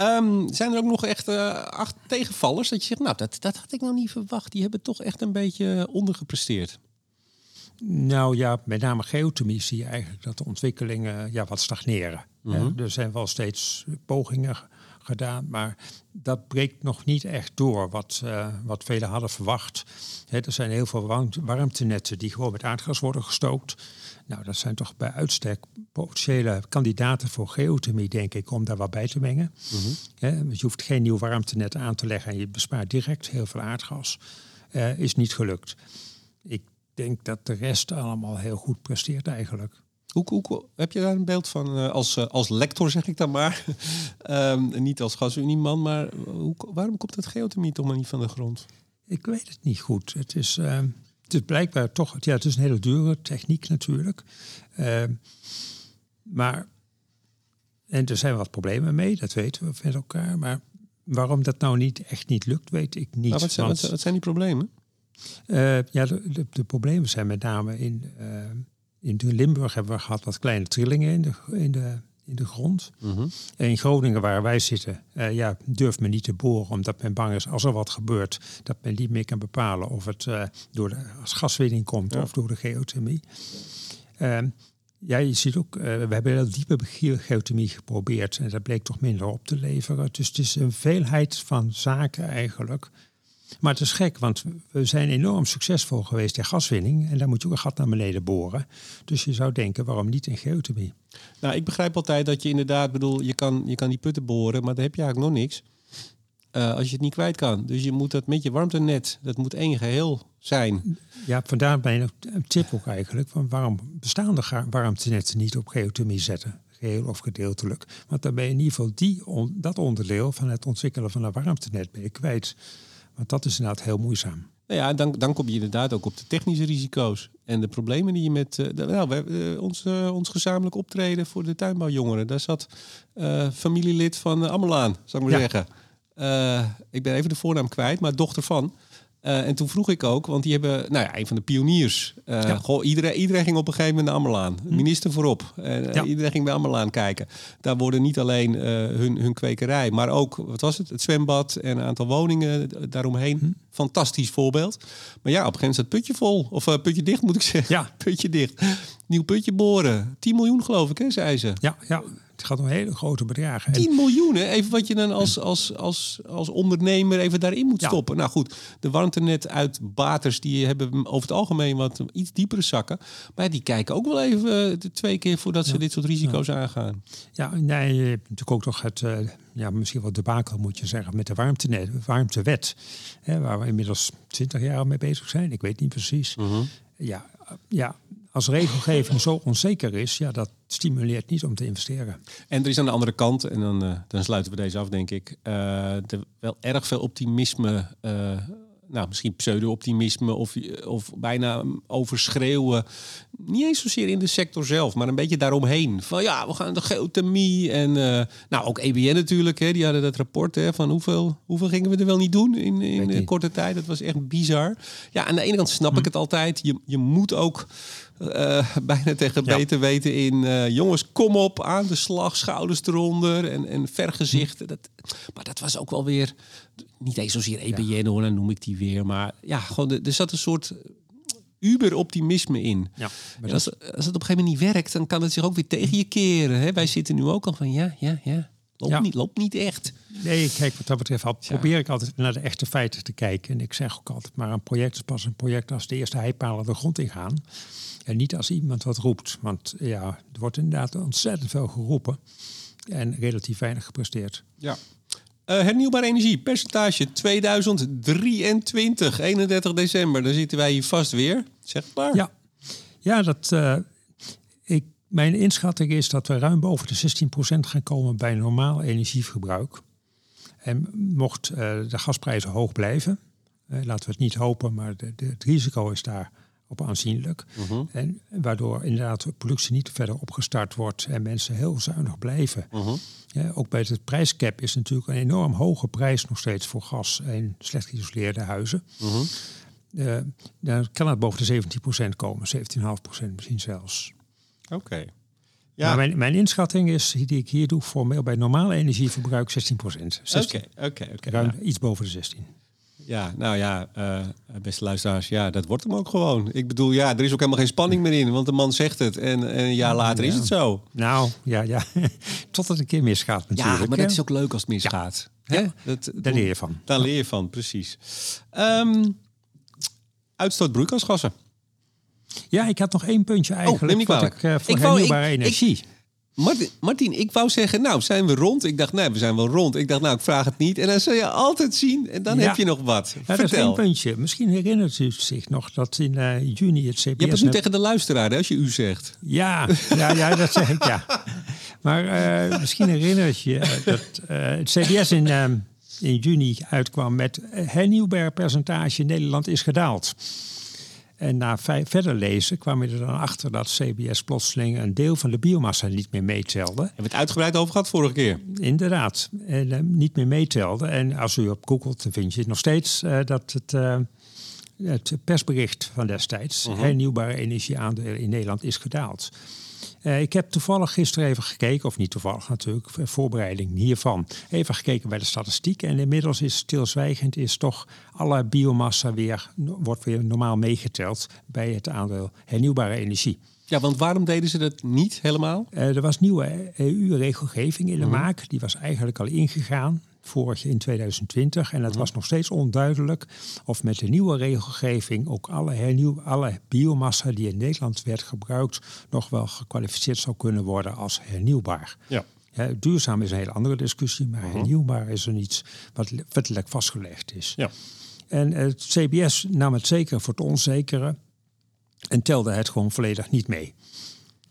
Um, zijn er ook nog echt uh, acht tegenvallers dat je zegt, nou, dat, dat had ik nou niet verwacht. Die hebben toch echt een beetje ondergepresteerd. Nou ja, met name geothermie zie je eigenlijk dat de ontwikkelingen ja, wat stagneren. Mhm. Er zijn wel steeds pogingen gedaan. Maar dat breekt nog niet echt door wat, uh, wat velen hadden verwacht. er zijn heel veel warmtenetten die gewoon met aardgas worden gestookt. Nou, dat zijn toch bij uitstek potentiële kandidaten voor geothermie, denk ik, om daar wat bij te mengen. Mm je hoeft geen nieuw warmtenet aan te leggen en je bespaart direct heel veel aardgas. Uh, is niet gelukt. Ik denk dat de rest allemaal heel goed presteert eigenlijk. Hoe, heb je daar een beeld van, uh, als, uh, als lector zeg ik dan maar, (laughs) um, niet als gasunieman, maar hoe, waarom komt het geothermie toch maar niet van de grond? Ik weet het niet goed. Het is, uh, het is blijkbaar toch, ja, het is een hele dure techniek natuurlijk. Ehm, maar, en er zijn wat problemen mee, dat weten we met elkaar. Maar waarom dat nou niet echt niet lukt, weet ik niet. Maar wat, zijn, wat, zijn die problemen? Eh, ja, de, de, de, problemen zijn met name in in Limburg hebben we gehad wat kleine trillingen in de, in de, in de grond. Mhm. En in Groningen, waar wij zitten, eh, ja, durft men niet te boren, omdat men bang is als er wat gebeurt, dat men niet meer kan bepalen of het eh, door de, als gaswinning komt Ja. of door de geothermie. Ehm, ja, je ziet ook, eh, we hebben heel diepe ge- geothermie geprobeerd en dat bleek toch minder op te leveren. Dus het is een veelheid van zaken eigenlijk. Maar het is gek, want we zijn enorm succesvol geweest in gaswinning en daar moet je ook een gat naar beneden boren. Dus je zou denken, waarom niet in geothermie? Nou, ik begrijp altijd dat je inderdaad, bedoel, je kan, je kan die putten boren, maar dan heb je eigenlijk nog niks. Eh, als je het niet kwijt kan. Dus je moet dat met je warmtenet, dat moet één geheel zijn. Ja, vandaar mijn tip ook eigenlijk. Van waarom bestaan de ga- warmtenetten niet op geothermie zetten? Geheel of gedeeltelijk. Want dan ben je in ieder geval die on- dat onderdeel van het ontwikkelen van een warmtenet ben je kwijt. Want dat is inderdaad heel moeizaam. Nou ja, dan, dan kom je inderdaad ook op de technische risico's en de problemen die je met. eh, nou, we, eh, ons, eh, ons gezamenlijk optreden voor de tuinbouwjongeren. Daar zat familielid van uh, Amelaan, zou ik maar Ja. zeggen. Ik ben even de voornaam kwijt, maar dochter van. Eh, en toen vroeg ik ook, want die hebben, nou ja, een van de pioniers. Eh, Ja. goh, iedereen, iedereen ging op een gegeven moment naar Amelaan. Minister voorop. Ja. Iedereen ging bij Amelaan kijken. Daar worden niet alleen hun, hun kwekerij, maar ook, wat was het? Het zwembad en een aantal woningen daaromheen. Fantastisch voorbeeld. Maar ja, op een gegeven moment is het putje vol. Of putje dicht moet ik zeggen. Ja. (laughs) Putje dicht. Nieuw putje boren. 10 miljoen geloof ik, hè, zei ze. Ja, ja het gaat om hele grote bedragen. En 10 miljoen, hè? even wat je dan als, als, als, als ondernemer even daarin moet Ja. stoppen. Nou goed, de warmtenet uit baters die hebben over het algemeen wat iets diepere zakken. Maar die kijken ook wel even eh, de twee keer voordat ze dit soort risico's aangaan. Ja, nee, je hebt natuurlijk ook nog het, eh, ja, misschien wel debakel moet je zeggen, met de warmtenet, warmtewet. Hè, waar we inmiddels 20 jaar mee bezig zijn. Ik weet niet precies. Ja, eh, ja, als regelgeving zo onzeker is, ja, dat stimuleert niet om te investeren. En er is aan de andere kant, en dan, eh, dan sluiten we deze af, denk ik, eh, er wel erg veel optimisme. eh, nou, misschien pseudo-optimisme of, of bijna overschreeuwen. Niet eens zozeer in de sector zelf, maar een beetje daaromheen. Van ja, we gaan de geothermie en eh, nou ook EBN natuurlijk. Hè, die hadden dat rapport hè, van hoeveel, hoeveel gingen we er wel niet doen in, in korte tijd. Dat was echt bizar. Ja, aan de ene kant snap ik het altijd. Je, je moet ook eh, (laughs) bijna tegen Ja. beter weten in... eh, jongens, kom op, aan de slag, schouders eronder en, en vergezichten. Dat, maar dat was ook wel weer... Niet eens zozeer EBN hoor, dan noem ik die weer. Maar ja, gewoon, er zat een soort uber-optimisme in. Ja, En als, als het op een gegeven moment niet werkt, dan kan het zich ook weer tegen je keren. Hè? Wij zitten nu ook al van ja, ja, ja. Loopt, Ja. Niet, loopt niet echt. Nee, kijk, wat dat betreft al, probeer ik altijd naar de echte feiten te kijken. En ik zeg ook altijd, maar een project is pas een project als de eerste heipalen de grond ingaan. En niet als iemand wat roept. Want ja, er wordt inderdaad ontzettend veel geroepen. En relatief weinig gepresteerd. Ja. Eh, hernieuwbare energie, percentage 2023, 31 december. Dan zitten wij hier vast weer. Zeg maar. Ja, ja dat, eh, mijn inschatting is dat we ruim boven de 16% gaan komen bij normaal energieverbruik. En mocht eh, de gasprijzen hoog blijven, eh, laten we het niet hopen, maar de, de, het risico is daar op aanzienlijk. En waardoor inderdaad de productie niet verder opgestart wordt en mensen heel zuinig blijven. Ja, ook bij het prijscap is natuurlijk een enorm hoge prijs nog steeds voor gas en slecht geïsoleerde huizen. Eh, dan kan het boven de 17% komen, 17,5% misschien zelfs. Oké. Maar Ja, mijn, mijn inschatting is, die ik hier doe, formeel bij normaal energieverbruik 16%. 16. oké, oké, oké. Ruim Ja. iets boven de 16. Ja, nou ja, eh, beste luisteraars, ja, dat wordt hem ook gewoon. Ik bedoel, ja, er is ook helemaal geen spanning meer in, want de man zegt het en, en een jaar later is Ja. het zo. Nou, ja, ja. (laughs) Tot het een keer misgaat natuurlijk. Ja, maar dat is ook leuk als het misgaat. Hè? Dat, Daar leer je van. Daar leer je van, precies. Ehm, uitstoot broeikasgassen. Ja, ik had nog één puntje eigenlijk. neem niet wat ik, eh, voor Ik hernieuwbare ik- ik- energie. Martin, Martin, ik wou zeggen, nou, zijn we rond? Ik dacht, nee, we zijn wel rond. Ik dacht, nou, ik vraag het niet. En dan zul je altijd zien en dan Ja. heb je nog wat. Ja, dat is één Vertel. puntje. Misschien herinnert u zich nog dat in eh, juni het CBS... Je hebt het nu tegen de luisteraar, hè, als je u zegt. Ja, ja, ja, dat zeg ik ja. (laughs) Maar eh, misschien herinnert je dat het CBS in, eh, in juni uitkwam met hernieuwbaar percentage in Nederland is gedaald. En na verder lezen kwam je er dan achter dat CBS plotseling een deel van de biomassa niet meer meetelde. Hebben we het uitgebreid over gehad vorige keer. Inderdaad, en, eh, niet meer meetelde. En als u op googelt, dan vind je nog steeds eh, dat het, eh, het persbericht van destijds, Mhm. hernieuwbare energieaandeel in Nederland is gedaald. Eh, ik heb toevallig gisteren even gekeken, of niet toevallig natuurlijk, voor voorbereiding hiervan. Even gekeken bij de statistiek en inmiddels is stilzwijgend is toch alle biomassa weer, wordt weer normaal meegeteld bij het aandeel hernieuwbare energie. Ja, want waarom deden ze dat niet helemaal? Eh, er was nieuwe EU-regelgeving in de maak. Die was eigenlijk al ingegaan vorig in 2020. En het was nog steeds onduidelijk of met de nieuwe regelgeving ook alle, hernieuw, alle biomassa die in Nederland werd gebruikt nog wel gekwalificeerd zou kunnen worden als hernieuwbaar. Ja. Ja, duurzaam is een hele andere discussie, maar hernieuwbaar is er iets wat wettelijk vastgelegd is. Ja. En het CBS nam het zeker voor het onzekere en telde het gewoon volledig niet mee.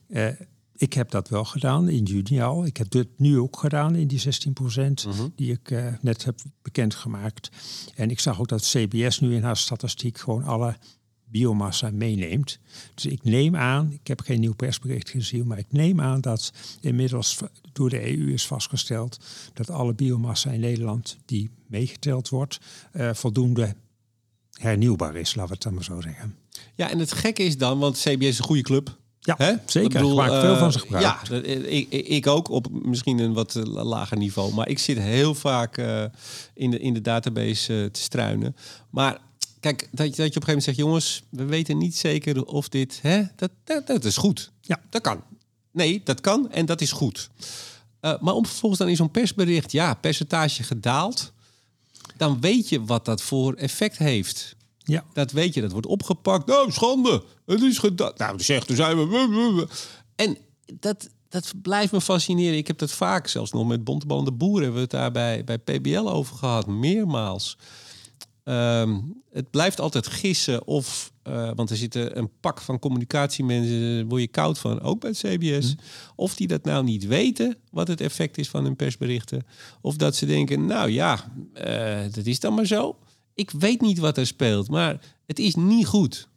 Eh, ik heb dat wel gedaan in juni al. Ik heb dit nu ook gedaan in die 16% die ik eh, net heb bekendgemaakt. En ik zag ook dat CBS nu in haar statistiek gewoon alle biomassa meeneemt. Dus ik neem aan, ik heb geen nieuw persbericht gezien, maar ik neem aan dat inmiddels door de EU is vastgesteld dat alle biomassa in Nederland die meegeteld wordt, eh, voldoende hernieuwbaar is, laten we het dan maar zo zeggen. Ja, en het gekke is dan, want CBS is een goede club. Ja, Hè? zeker. Ik maak veel eh, van ze gebruik. Ja, dat- eh, ik, ik ook op misschien een wat eh, lager niveau. Maar ik zit heel vaak eh, in, de, in de database eh, te struinen. Maar kijk, dat, je- dat je op een gegeven moment zegt... jongens, we weten niet zeker of dit... Hè, dat, dat, dat is goed. Ja. Dat kan. Nee, dat kan en dat is goed. Eh, maar om vervolgens dan in zo'n persbericht... ja, percentage gedaald... dan weet je wat dat voor effect heeft. Ja. Dat weet je, dat wordt opgepakt. Nou, schande, het is gedaan. Nou, zegt, toen zijn we... En dat, dat blijft me fascineren. Ik heb dat vaak, zelfs nog met Bontebal en de Boer... hebben we het daar bij, bij PBL over gehad, meermaals. Ehm, het blijft altijd gissen of... eh, want er zitten een pak van communicatiemensen, daar word je koud van, ook bij het CBS. Of die dat nou niet weten, wat het effect is van hun persberichten. Of dat ze denken, nou ja, eh, dat is dan maar zo. Ik weet niet wat er speelt, maar het is niet goed.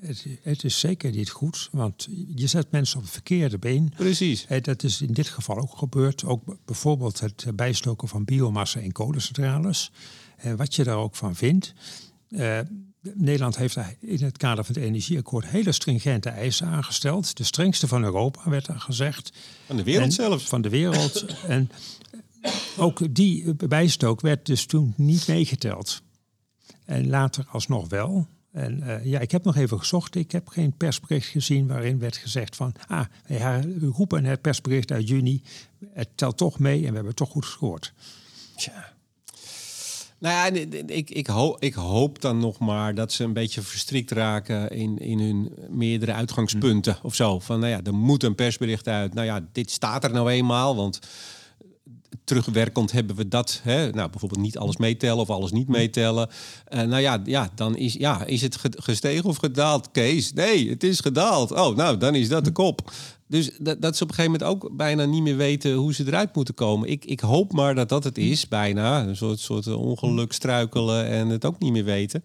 Het, het is zeker niet goed, want je zet mensen op het verkeerde been. Precies. Eh, Dat is in dit geval ook gebeurd. Ook bijvoorbeeld het eh, bijstoken van biomassa in kolencentrales. Eh, wat je daar ook van vindt. Eh, Nederland heeft in het kader van het energieakkoord hele stringente eisen aangesteld. De strengste van Europa werd er gezegd. Van de wereld En- zelfs. Van de wereld. en ook die bijstook werd dus toen niet meegeteld. En later alsnog wel. En eh, ja, ik heb nog even gezocht. Ik heb geen persbericht gezien waarin werd gezegd van... ah, we roepen het persbericht uit juni. Het telt toch mee en we hebben het toch goed gescoord. Tja. Nou ja, ik, ik, hoop, ik hoop dan nog maar dat ze een beetje verstrikt raken in, in hun meerdere uitgangspunten of zo. Van nou ja, er moet een persbericht uit. Nou ja, dit staat er nou eenmaal, want terugwerkend hebben we dat. Hè? Nou, bijvoorbeeld niet alles meetellen of alles niet meetellen. Eh, nou ja, ja, dan is, ja, is het ge- gestegen of gedaald, Kees? Nee, het is gedaald. Oh, nou, dan is dat de kop. Dus dat, dat ze op een gegeven moment ook bijna niet meer weten hoe ze eruit moeten komen. Ik, ik hoop maar dat dat het is, bijna. Een soort, soort ongeluk struikelen en het ook niet meer weten.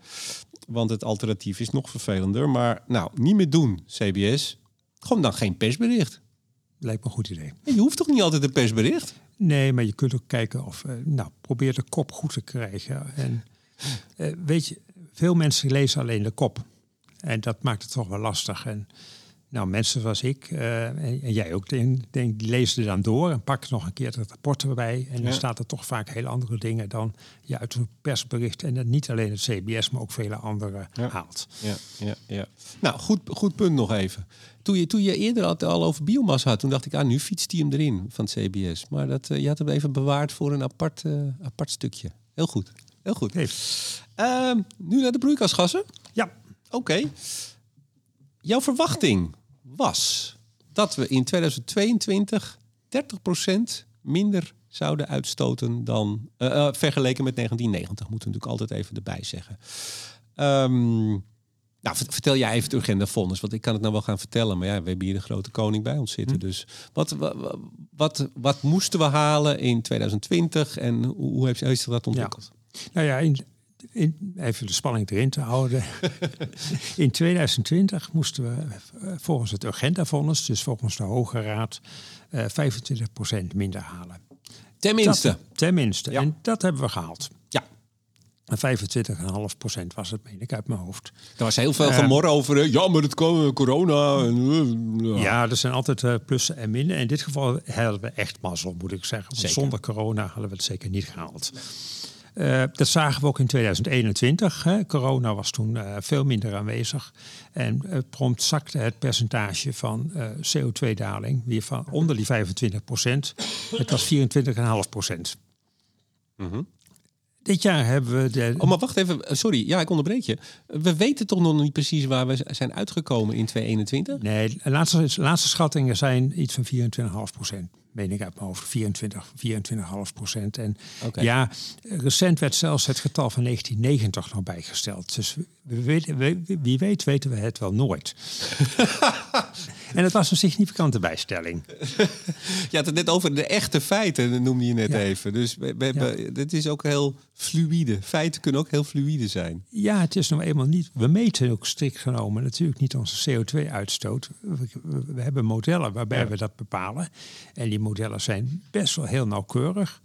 Want het alternatief is nog vervelender. Maar nou, niet meer doen, CBS. Gewoon dan geen persbericht. Lijkt me een goed idee. Je hoeft toch niet altijd een persbericht? Nee, maar je kunt ook kijken of... eh, nou, probeer de kop goed te krijgen. En eh, weet je, veel mensen lezen alleen de kop. En dat maakt het toch wel lastig. En nou, mensen zoals ik, eh, en, en jij ook, denk, die lezen er dan door... en pakken nog een keer het rapport erbij. En dan Ja. staat er toch vaak hele andere dingen dan je uit een persbericht... en dat niet alleen het CBS, maar ook vele andere Ja. haalt. Ja, ja, ja. Nou, goed, goed punt nog even. Toen je, toen je eerder had, al over biomassa had, toen dacht ik, ah, nu fietst hij hem erin van het CBS. Maar dat, eh, je had hem even bewaard voor een apart, eh, apart stukje. Heel goed. Heel goed. Nee. Ehm, nu naar de broeikasgassen. Ja, Oké. Jouw verwachting was dat we in 2022 30% minder zouden uitstoten dan eh, vergeleken met 1990. Moeten we natuurlijk altijd even erbij zeggen. Ehm, nou, vert- vertel jij even het agendavonders, want ik kan het nou wel gaan vertellen, maar ja, we hebben hier de grote koning bij ons zitten. Dus wat, wa- wat, wat, moesten we halen in 2020 en hoe, hoe heeft zich dat ontwikkeld? Nou ja, in, in, even de spanning erin te houden. (laughs) in 2020 moesten we eh, volgens het Urgentavonnis, dus volgens de Hoge Raad, eh 25% minder halen. Tenminste. Dat, tenminste. Ja. En dat hebben we gehaald. Ja. 25,5% was het, meen ik, uit mijn hoofd. Er was heel veel gemor over, hè? ja, maar het kwam corona. En, uh, ja. Ja, er zijn altijd uh, plussen en minnen. In dit geval hadden we echt mazzel, moet ik zeggen. Want zonder corona hadden we het zeker niet gehaald. Dat zagen we ook in 2021. Hè. Corona was toen veel minder aanwezig. En prompt zakte het percentage van CO2-daling weer van onder die 25 procent. Het was 24,5 procent. Mm -hmm. Dit jaar hebben we de... Oh, maar wacht even. Sorry, ja, ik onderbreek je. We weten toch nog niet precies waar we zijn uitgekomen in 2021? Nee, de laatste, laatste schattingen zijn iets van 24,5 procent. Meen ik uit mijn hoofd. 24, 24,5 procent. En okay. ja, recent werd zelfs het getal van 1990 nog bijgesteld. Dus we weten, we, wie weet weten we het wel nooit. (laughs) en het was een significante bijstelling. (laughs) Je had het net over de echte feiten, noemde je net ja. even. Dus we, dit is ook heel fluïde. Feiten kunnen ook heel fluïde zijn. Ja, het is nou eenmaal niet... We meten ook strikt genomen natuurlijk niet onze CO2-uitstoot. We, hebben modellen waarbij we dat bepalen. En die modellen zijn best wel heel nauwkeurig.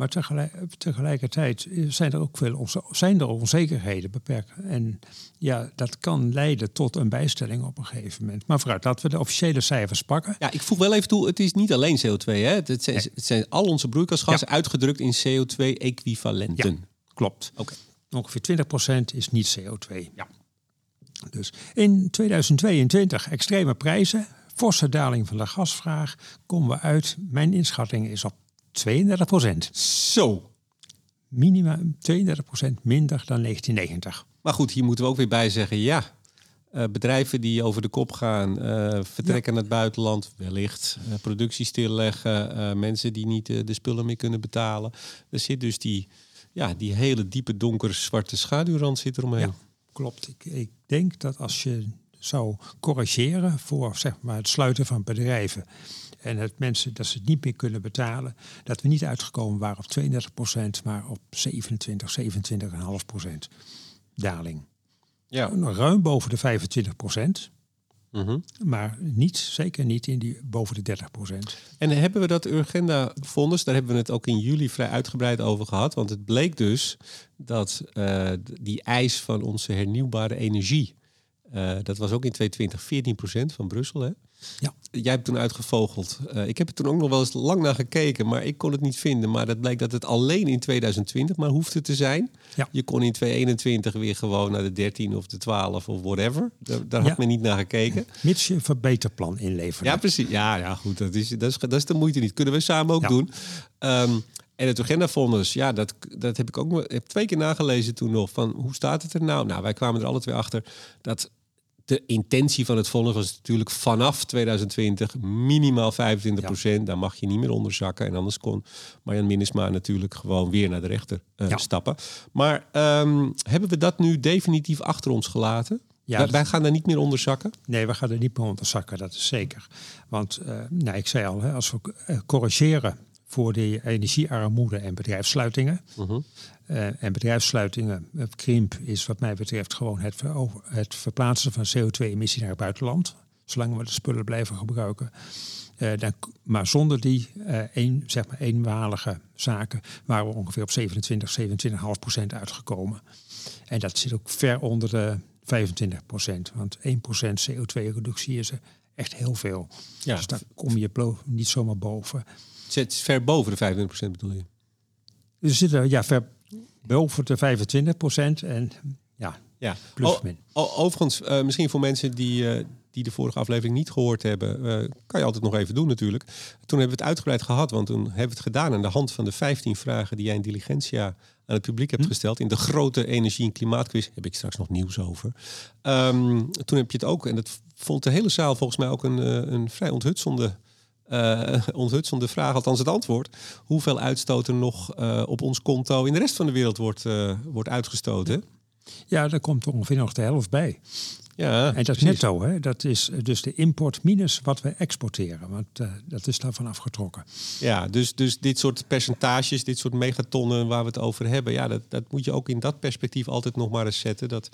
Maar tegelijk, tegelijkertijd zijn er ook veel zijn er onzekerheden beperkt. En ja, dat kan leiden tot een bijstelling op een gegeven moment. Maar vooruit, laten we de officiële cijfers pakken. Ja, ik voeg wel even toe, het is niet alleen CO2. Hè? Het, zijn, het zijn al onze broeikasgassen ja. uitgedrukt in CO2-equivalenten. Ja, klopt. Oké. Okay. Ongeveer 20% is niet CO2. Ja. Dus in 2022 extreme prijzen, forse daling van de gasvraag, komen we uit. Mijn inschatting is op 32 procent. Zo. Minimum 32 procent minder dan 1990. Maar goed, hier moeten we ook weer bij zeggen, ja, uh, bedrijven die over de kop gaan, uh, vertrekken ja. naar het buitenland, wellicht uh, productie stilleggen, mensen die niet de spullen meer kunnen betalen. Er zit dus die, ja, die hele diepe donkere zwarte schaduwrand zit eromheen. Ja, klopt. Ik, ik denk dat als je zou corrigeren voor zeg maar, het sluiten van bedrijven en het mensen dat ze het niet meer kunnen betalen, dat we niet uitgekomen waren op 32 procent, maar op 27, 27,5 procent daling. Ja. Ruim boven de 25 procent. Mm -hmm. Maar niet, zeker niet in die boven de 30 procent. En hebben we dat Urgenda-fonds, daar hebben we het ook in juli vrij uitgebreid over gehad. Want het bleek dus dat uh, die eis van onze hernieuwbare energie, uh, dat was ook in 2020 14 procent van Brussel. Hè? Ja. Jij hebt toen uitgevogeld. Uh, ik heb er toen ook nog wel eens lang naar gekeken, maar ik kon het niet vinden. Maar dat blijkt dat het alleen in 2020 maar hoefde te zijn. Ja. Je kon in 2021 weer gewoon naar de 13 of de 12 of whatever. Daar, daar had men niet naar gekeken. Mits je een verbeterplan inleveren. Ja, precies. Ja, ja goed. Dat is, dat, is, dat is de moeite niet. Kunnen we samen ook Ja. doen. Ehm, en het agendafonds, ja, dat, dat heb ik ook heb twee keer nagelezen toen nog. Van hoe staat het er nou? Nou, wij kwamen er alle twee achter dat de intentie van het fonds was natuurlijk vanaf 2020 minimaal 25% Daar mag je niet meer onder zakken. En anders kon Marjan Minnesma natuurlijk gewoon weer naar de rechter eh, Ja. stappen. Maar ehm, hebben we dat nu definitief achter ons gelaten? Ja, wij, gaan daar niet meer onder zakken? Nee, we gaan er niet meer onder zakken, dat is zeker. Want, eh, nou, ik zei al, hè, als we eh, corrigeren voor de energiearmoede en bedrijfssluitingen. Mhm. eh, en bedrijfssluitingen, eh, krimp is wat mij betreft gewoon het, ver- het verplaatsen van CO2-emissie naar het buitenland. Zolang we de spullen blijven gebruiken. Eh, dan, maar zonder die een, zeg maar eenmalige zaken waren we ongeveer op 27, 27,5 procent uitgekomen. En dat zit ook ver onder de 25 procent. Want 1 procent CO2-reductie is echt heel veel. Ja. Dus daar kom je niet zomaar boven. Zet ver boven de 25% bedoel je? We zitten ja, ver boven de 25 procent. En ja, Ja. Plus O- min. o- overigens, eh, misschien voor mensen die, eh, die de vorige aflevering niet gehoord hebben, eh, kan je altijd nog even doen natuurlijk. Toen hebben we het uitgebreid gehad, want toen hebben we het gedaan aan de hand van de 15 vragen die jij in Diligentia aan het publiek hebt gesteld. In de grote energie- en klimaatquiz heb ik straks nog nieuws over. Ehm, toen heb je het ook, en dat vond de hele zaal volgens mij ook een, een vrij onthutsende, eh, onthutsende vraag, althans het antwoord. Hoeveel uitstoot er nog eh, op ons konto in de rest van de wereld wordt, eh, wordt uitgestoten? Ja, daar komt er ongeveer nog de helft bij. Ja, En dat is precies. netto, hè? dat is eh, dus de import minus wat we exporteren. Want eh, dat is daarvan afgetrokken. Ja, dus, dus dit soort percentages, dit soort megatonnen waar we het over hebben, ja, dat, dat moet je ook in dat perspectief altijd nog maar eens zetten. Dat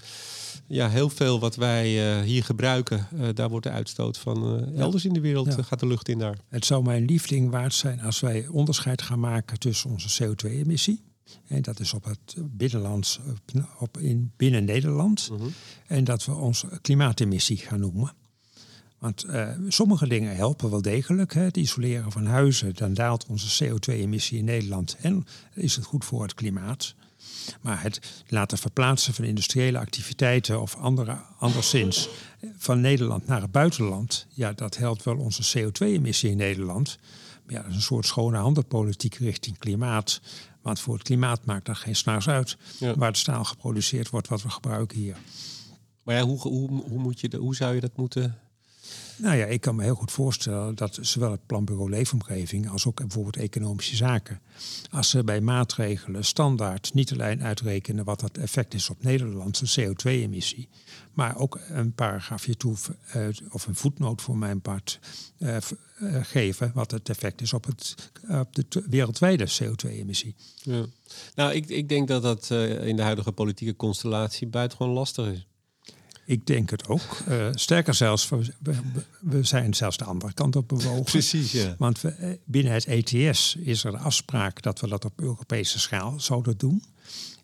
ja, heel veel wat wij eh, hier gebruiken, daar wordt de uitstoot van elders in de wereld Ja. gaat de lucht in daar. Het zou mijn liefding waard zijn als wij onderscheid gaan maken tussen onze CO2-emissie En dat is op het binnenlands, op in, binnen Nederland. En dat we ons klimaatemissie gaan noemen. Want uh, sommige dingen helpen wel degelijk. Hè. Het isoleren van huizen, dan daalt onze CO2-emissie in Nederland. En is het goed voor het klimaat. Maar het laten verplaatsen van industriële activiteiten of andere, anderszins van Nederland naar het buitenland, ja, dat helpt wel onze CO2-emissie in Nederland. Maar ja, dat is een soort schone handelpolitiek richting klimaat. Want voor het klimaat maakt dat geen snaars uit waar het staal geproduceerd wordt wat we gebruiken hier. Maar ja, hoe, hoe, hoe, moet je de, hoe zou je dat moeten nou ja, ik kan me heel goed voorstellen dat zowel het planbureau leefomgeving als ook bijvoorbeeld economische zaken, als ze bij maatregelen standaard niet alleen uitrekenen wat het effect is op Nederlandse CO2-emissie, maar ook een paragraafje toe uh, of een voetnoot voor mijn part uh, geven wat het effect is op, het, op de wereldwijde CO2-emissie. Ja. Nou, ik, ik denk dat dat in de huidige politieke constellatie buitengewoon lastig is. Ik denk het ook. Uh, sterker zelfs, we, we, zijn zelfs de andere kant op bewogen. (laughs) Precies, ja. Want we, eh, binnen het ETS is er de afspraak dat we dat op Europese schaal zouden doen.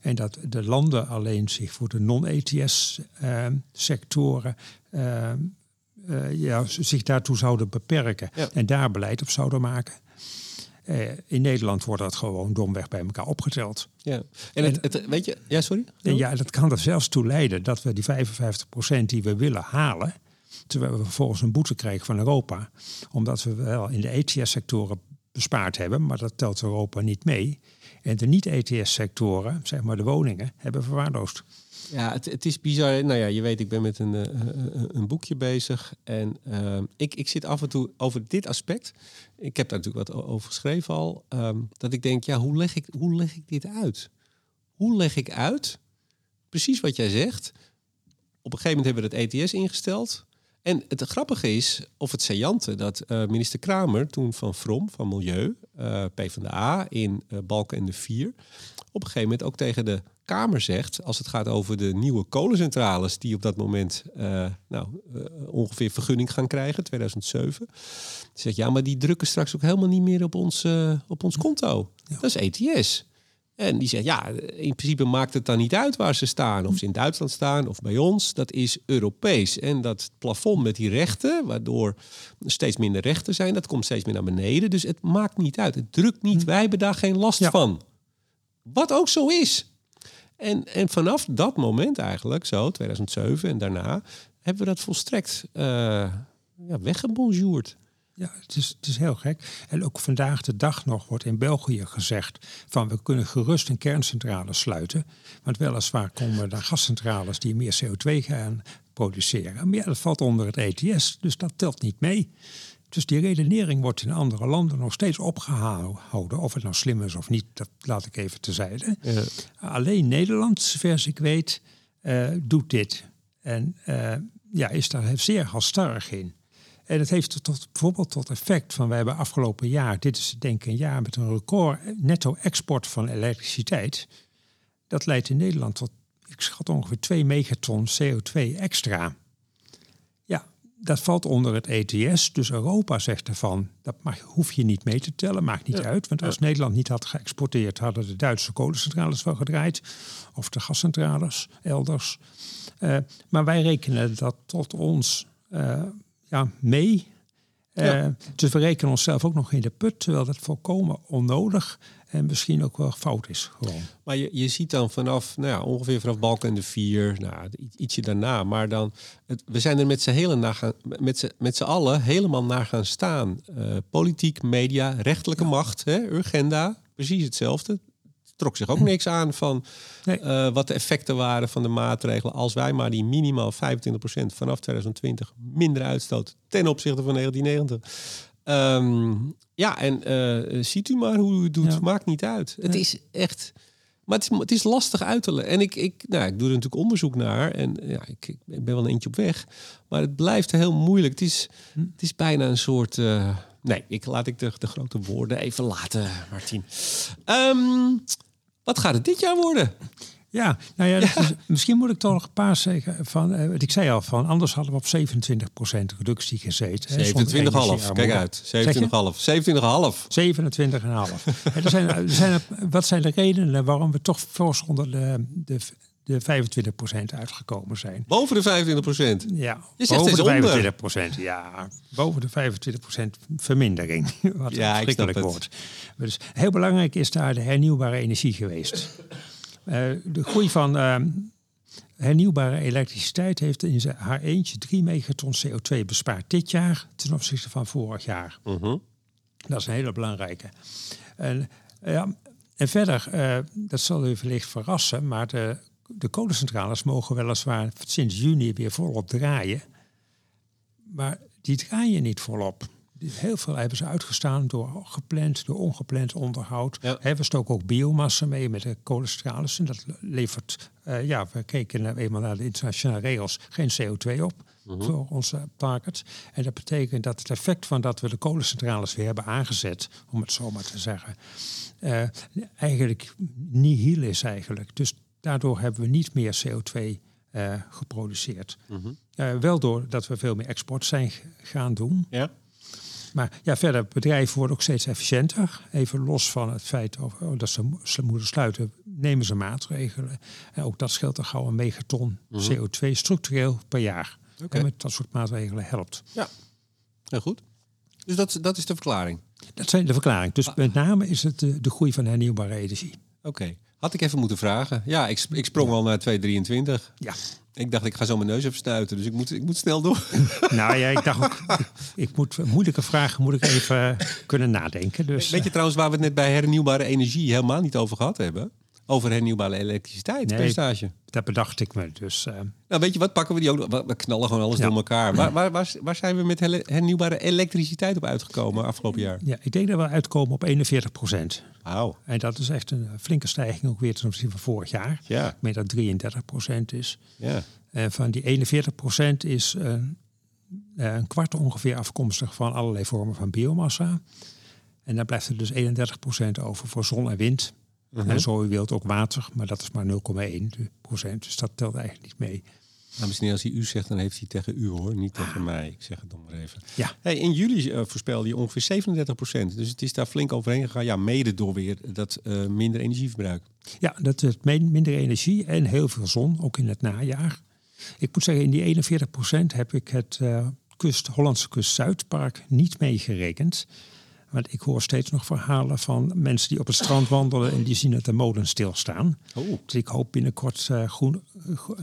En dat de landen alleen zich voor de non-ETS-sectoren uh, uh, ja, zich daartoe zouden beperken. En daar beleid op zouden maken. Uh, in Nederland wordt dat gewoon domweg bij elkaar opgeteld. Ja, en, het, het, weet je, ja, sorry? En ja, dat kan er zelfs toe leiden dat we die 55% die we willen halen, terwijl we vervolgens een boete krijgen van Europa, omdat we wel in de ETS-sectoren bespaard hebben, maar dat telt Europa niet mee. En de niet-ETS-sectoren, zeg maar de woningen, hebben verwaarloosd. Ja, het, het, is bizar. Nou ja, je weet, ik ben met een, uh, een boekje bezig. En uh, ik, ik zit af en toe over dit aspect. Ik heb daar natuurlijk wat over geschreven al. Um, dat ik denk, ja, hoe leg ik, hoe leg ik dit uit? Hoe leg ik uit, precies wat jij zegt. Op een gegeven moment hebben we het ETS ingesteld. En het grappige is, of het saillante, dat uh, minister Kramer toen van From, van Milieu, uh, PvdA, in Balken en de Vier, op een gegeven moment ook tegen de Kamer zegt, als het gaat over de nieuwe kolencentrales die op dat moment uh, nou, uh, ongeveer vergunning gaan krijgen, 2007. Zegt ja, maar die drukken straks ook helemaal niet meer op ons, uh, op ons konto. Ja. Dat is ETS. En die zegt ja, in principe maakt het dan niet uit waar ze staan. Of ze in Duitsland staan of bij ons. Dat is Europees. En dat plafond met die rechten, waardoor er steeds minder rechten zijn, dat komt steeds meer naar beneden. Dus het maakt niet uit. Het drukt niet. Hm. Wij hebben daar geen last ja. van. Wat ook zo is. En, en vanaf dat moment eigenlijk, zo 2007 en daarna, hebben we dat volstrekt uh, ja, weggebonjourd. Ja, het is, het is heel gek. En ook vandaag de dag nog wordt in België gezegd van we kunnen gerust een kerncentrale sluiten. Want weliswaar komen er gascentrales die meer CO2 gaan produceren. Maar ja, dat valt onder het ETS, dus dat telt niet mee. Dus die redenering wordt in andere landen nog steeds opgehouden. Of het nou slim is of niet, dat laat ik even tezijde. Ja. Alleen Nederland, zover ik weet, uh, doet dit. En uh, ja, is daar zeer halstarrig in. En het heeft tot, bijvoorbeeld tot effect van, wij hebben afgelopen jaar, dit is denk ik een jaar met een record netto export van elektriciteit. Dat leidt in Nederland tot, ik schat ongeveer 2 megaton CO2 extra dat valt onder het ETS. Dus Europa zegt ervan, dat mag, hoef je niet mee te tellen, maakt niet ja. uit. Want als ja. Nederland niet had geëxporteerd, hadden de Duitse kolencentrales wel gedraaid. Of de gascentrales elders. Uh, maar wij rekenen dat tot ons uh, ja, mee. Uh, dus we rekenen onszelf ook nog in de put, terwijl dat volkomen onnodig en misschien ook wel fout is. Gewoon. Maar je, je ziet dan vanaf, nou ja, ongeveer vanaf Balken de vier, nou, ietsje daarna. Maar dan, het, we zijn er met z'n gaan, met met z'n allen helemaal naar gaan staan. Uh, politiek, media, rechterlijke ja. macht, hè, Urgenda, precies hetzelfde. Trok zich ook niks aan van nee. uh, wat de effecten waren van de maatregelen. Als wij maar die minimaal 25% vanaf 2020 minder uitstoot ten opzichte van 1990. Um, ja, en uh, ziet u maar hoe u het doet. Ja. Maakt niet uit. Het is echt. Maar het is, het is lastig uit te leggen. En ik, ik, nou, ik doe er natuurlijk onderzoek naar. En ja, ik, ik ben wel een eentje op weg. Maar het blijft heel moeilijk. Het is, hm. het is bijna een soort. Uh, nee, ik laat ik de, de grote woorden even laten, Martien. Um, wat gaat het dit jaar worden? Ja, nou ja, ja. Is, misschien moet ik toch nog een paar zeggen. Van, uh, ik zei al, van anders hadden we op 27% reductie gezeten. 27,5, kijk uit. 27,5. 27,5. (laughs) er zijn, er zijn, wat zijn de redenen waarom we toch fors onder de, de, de 25% uitgekomen zijn? Boven de 25%? Ja, Je zegt boven de 25%. Ja, boven de 25% vermindering. (laughs) Wat ja, een verschrikkelijk woord. Dus heel belangrijk is daar de hernieuwbare energie geweest. Uh, de groei van uh, hernieuwbare elektriciteit heeft in zijn, haar eentje 3 megaton CO2 bespaard dit jaar ten opzichte van vorig jaar. Uh -huh. Dat is een hele belangrijke. En, ja, en verder, uh, dat zal u wellicht verrassen, maar de, de kolencentrales mogen weliswaar sinds juni weer volop draaien. Maar die draaien niet volop. Heel veel hebben ze uitgestaan door gepland, door ongepland onderhoud. Ja. He, we stoken ook biomassa mee met de kolencentrales. En dat levert, uh, ja, we keken eenmaal naar de internationale regels, geen CO2 op Mhm. voor onze targets. En dat betekent dat het effect van dat we de kolencentrales weer hebben aangezet, om het zo maar te zeggen, uh, eigenlijk nihil is eigenlijk. Dus daardoor hebben we niet meer CO2 uh, geproduceerd. Uh -huh. uh, wel doordat we veel meer export zijn gaan doen. Ja. Maar ja, verder, bedrijven worden ook steeds efficiënter. Even los van het feit dat ze, ze moeten sluiten, nemen ze maatregelen. En ook dat scheelt er gauw een megaton Mhm. uh -huh. CO2 structureel per jaar. Okay. En met dat soort maatregelen helpt. Ja, heel goed. Dus dat, dat is de verklaring? Dat zijn de verklaring. Dus ah. met name is het de, de groei van hernieuwbare energie. Oké. Okay. Had ik even moeten vragen. Ja, ik, ik sprong al naar 223. Ja. Ik dacht, ik ga zo mijn neus even snuiten, dus ik moet, ik moet snel door. (laughs) Nou ja, ik dacht ook, ik, (laughs) ik moet moeilijke vragen moet ik even kunnen nadenken. Dus, Weet je trouwens waar we het net bij hernieuwbare energie helemaal niet over gehad hebben? Over hernieuwbare elektriciteit, nee, percentage. Dat bedacht ik me dus. Uh... Nou, weet je wat, pakken we die ook We knallen gewoon alles ja. door elkaar. (clears throat) Waar, waar, waar, waar, zijn we met hernieuwbare elektriciteit op uitgekomen afgelopen jaar? Ja, ik denk dat we uitkomen op 41 procent. Wauw. En dat is echt een flinke stijging ook weer ten opzichte van vorig jaar. Ja. Ik meen dat 33 procent is. Ja. En van die 41 procent is uh, een kwart ongeveer afkomstig van allerlei vormen van biomassa. En dan blijft er dus 31 procent over voor zon en wind. -huh. En zo u wilt ook water, maar dat is maar 0,1 procent. Dus dat telt eigenlijk niet mee. Nou, misschien als hij u zegt, dan heeft hij tegen u hoor, niet tegen ah. mij. Ik zeg het dan maar even. Ja. Hey, in juli uh, voorspelde je ongeveer 37 procent. Dus het is daar flink overheen gegaan. Ja, mede door weer dat uh, minder energieverbruik. Ja, dat is minder energie en heel veel zon, ook in het najaar. Ik moet zeggen, in die 41 procent heb ik het uh, kust, Hollandse kust Zuidpark niet meegerekend. Want ik hoor steeds nog verhalen van mensen die op het strand wandelen en die zien dat de molen stilstaan. Oh. Dus ik hoop binnenkort uh, groen,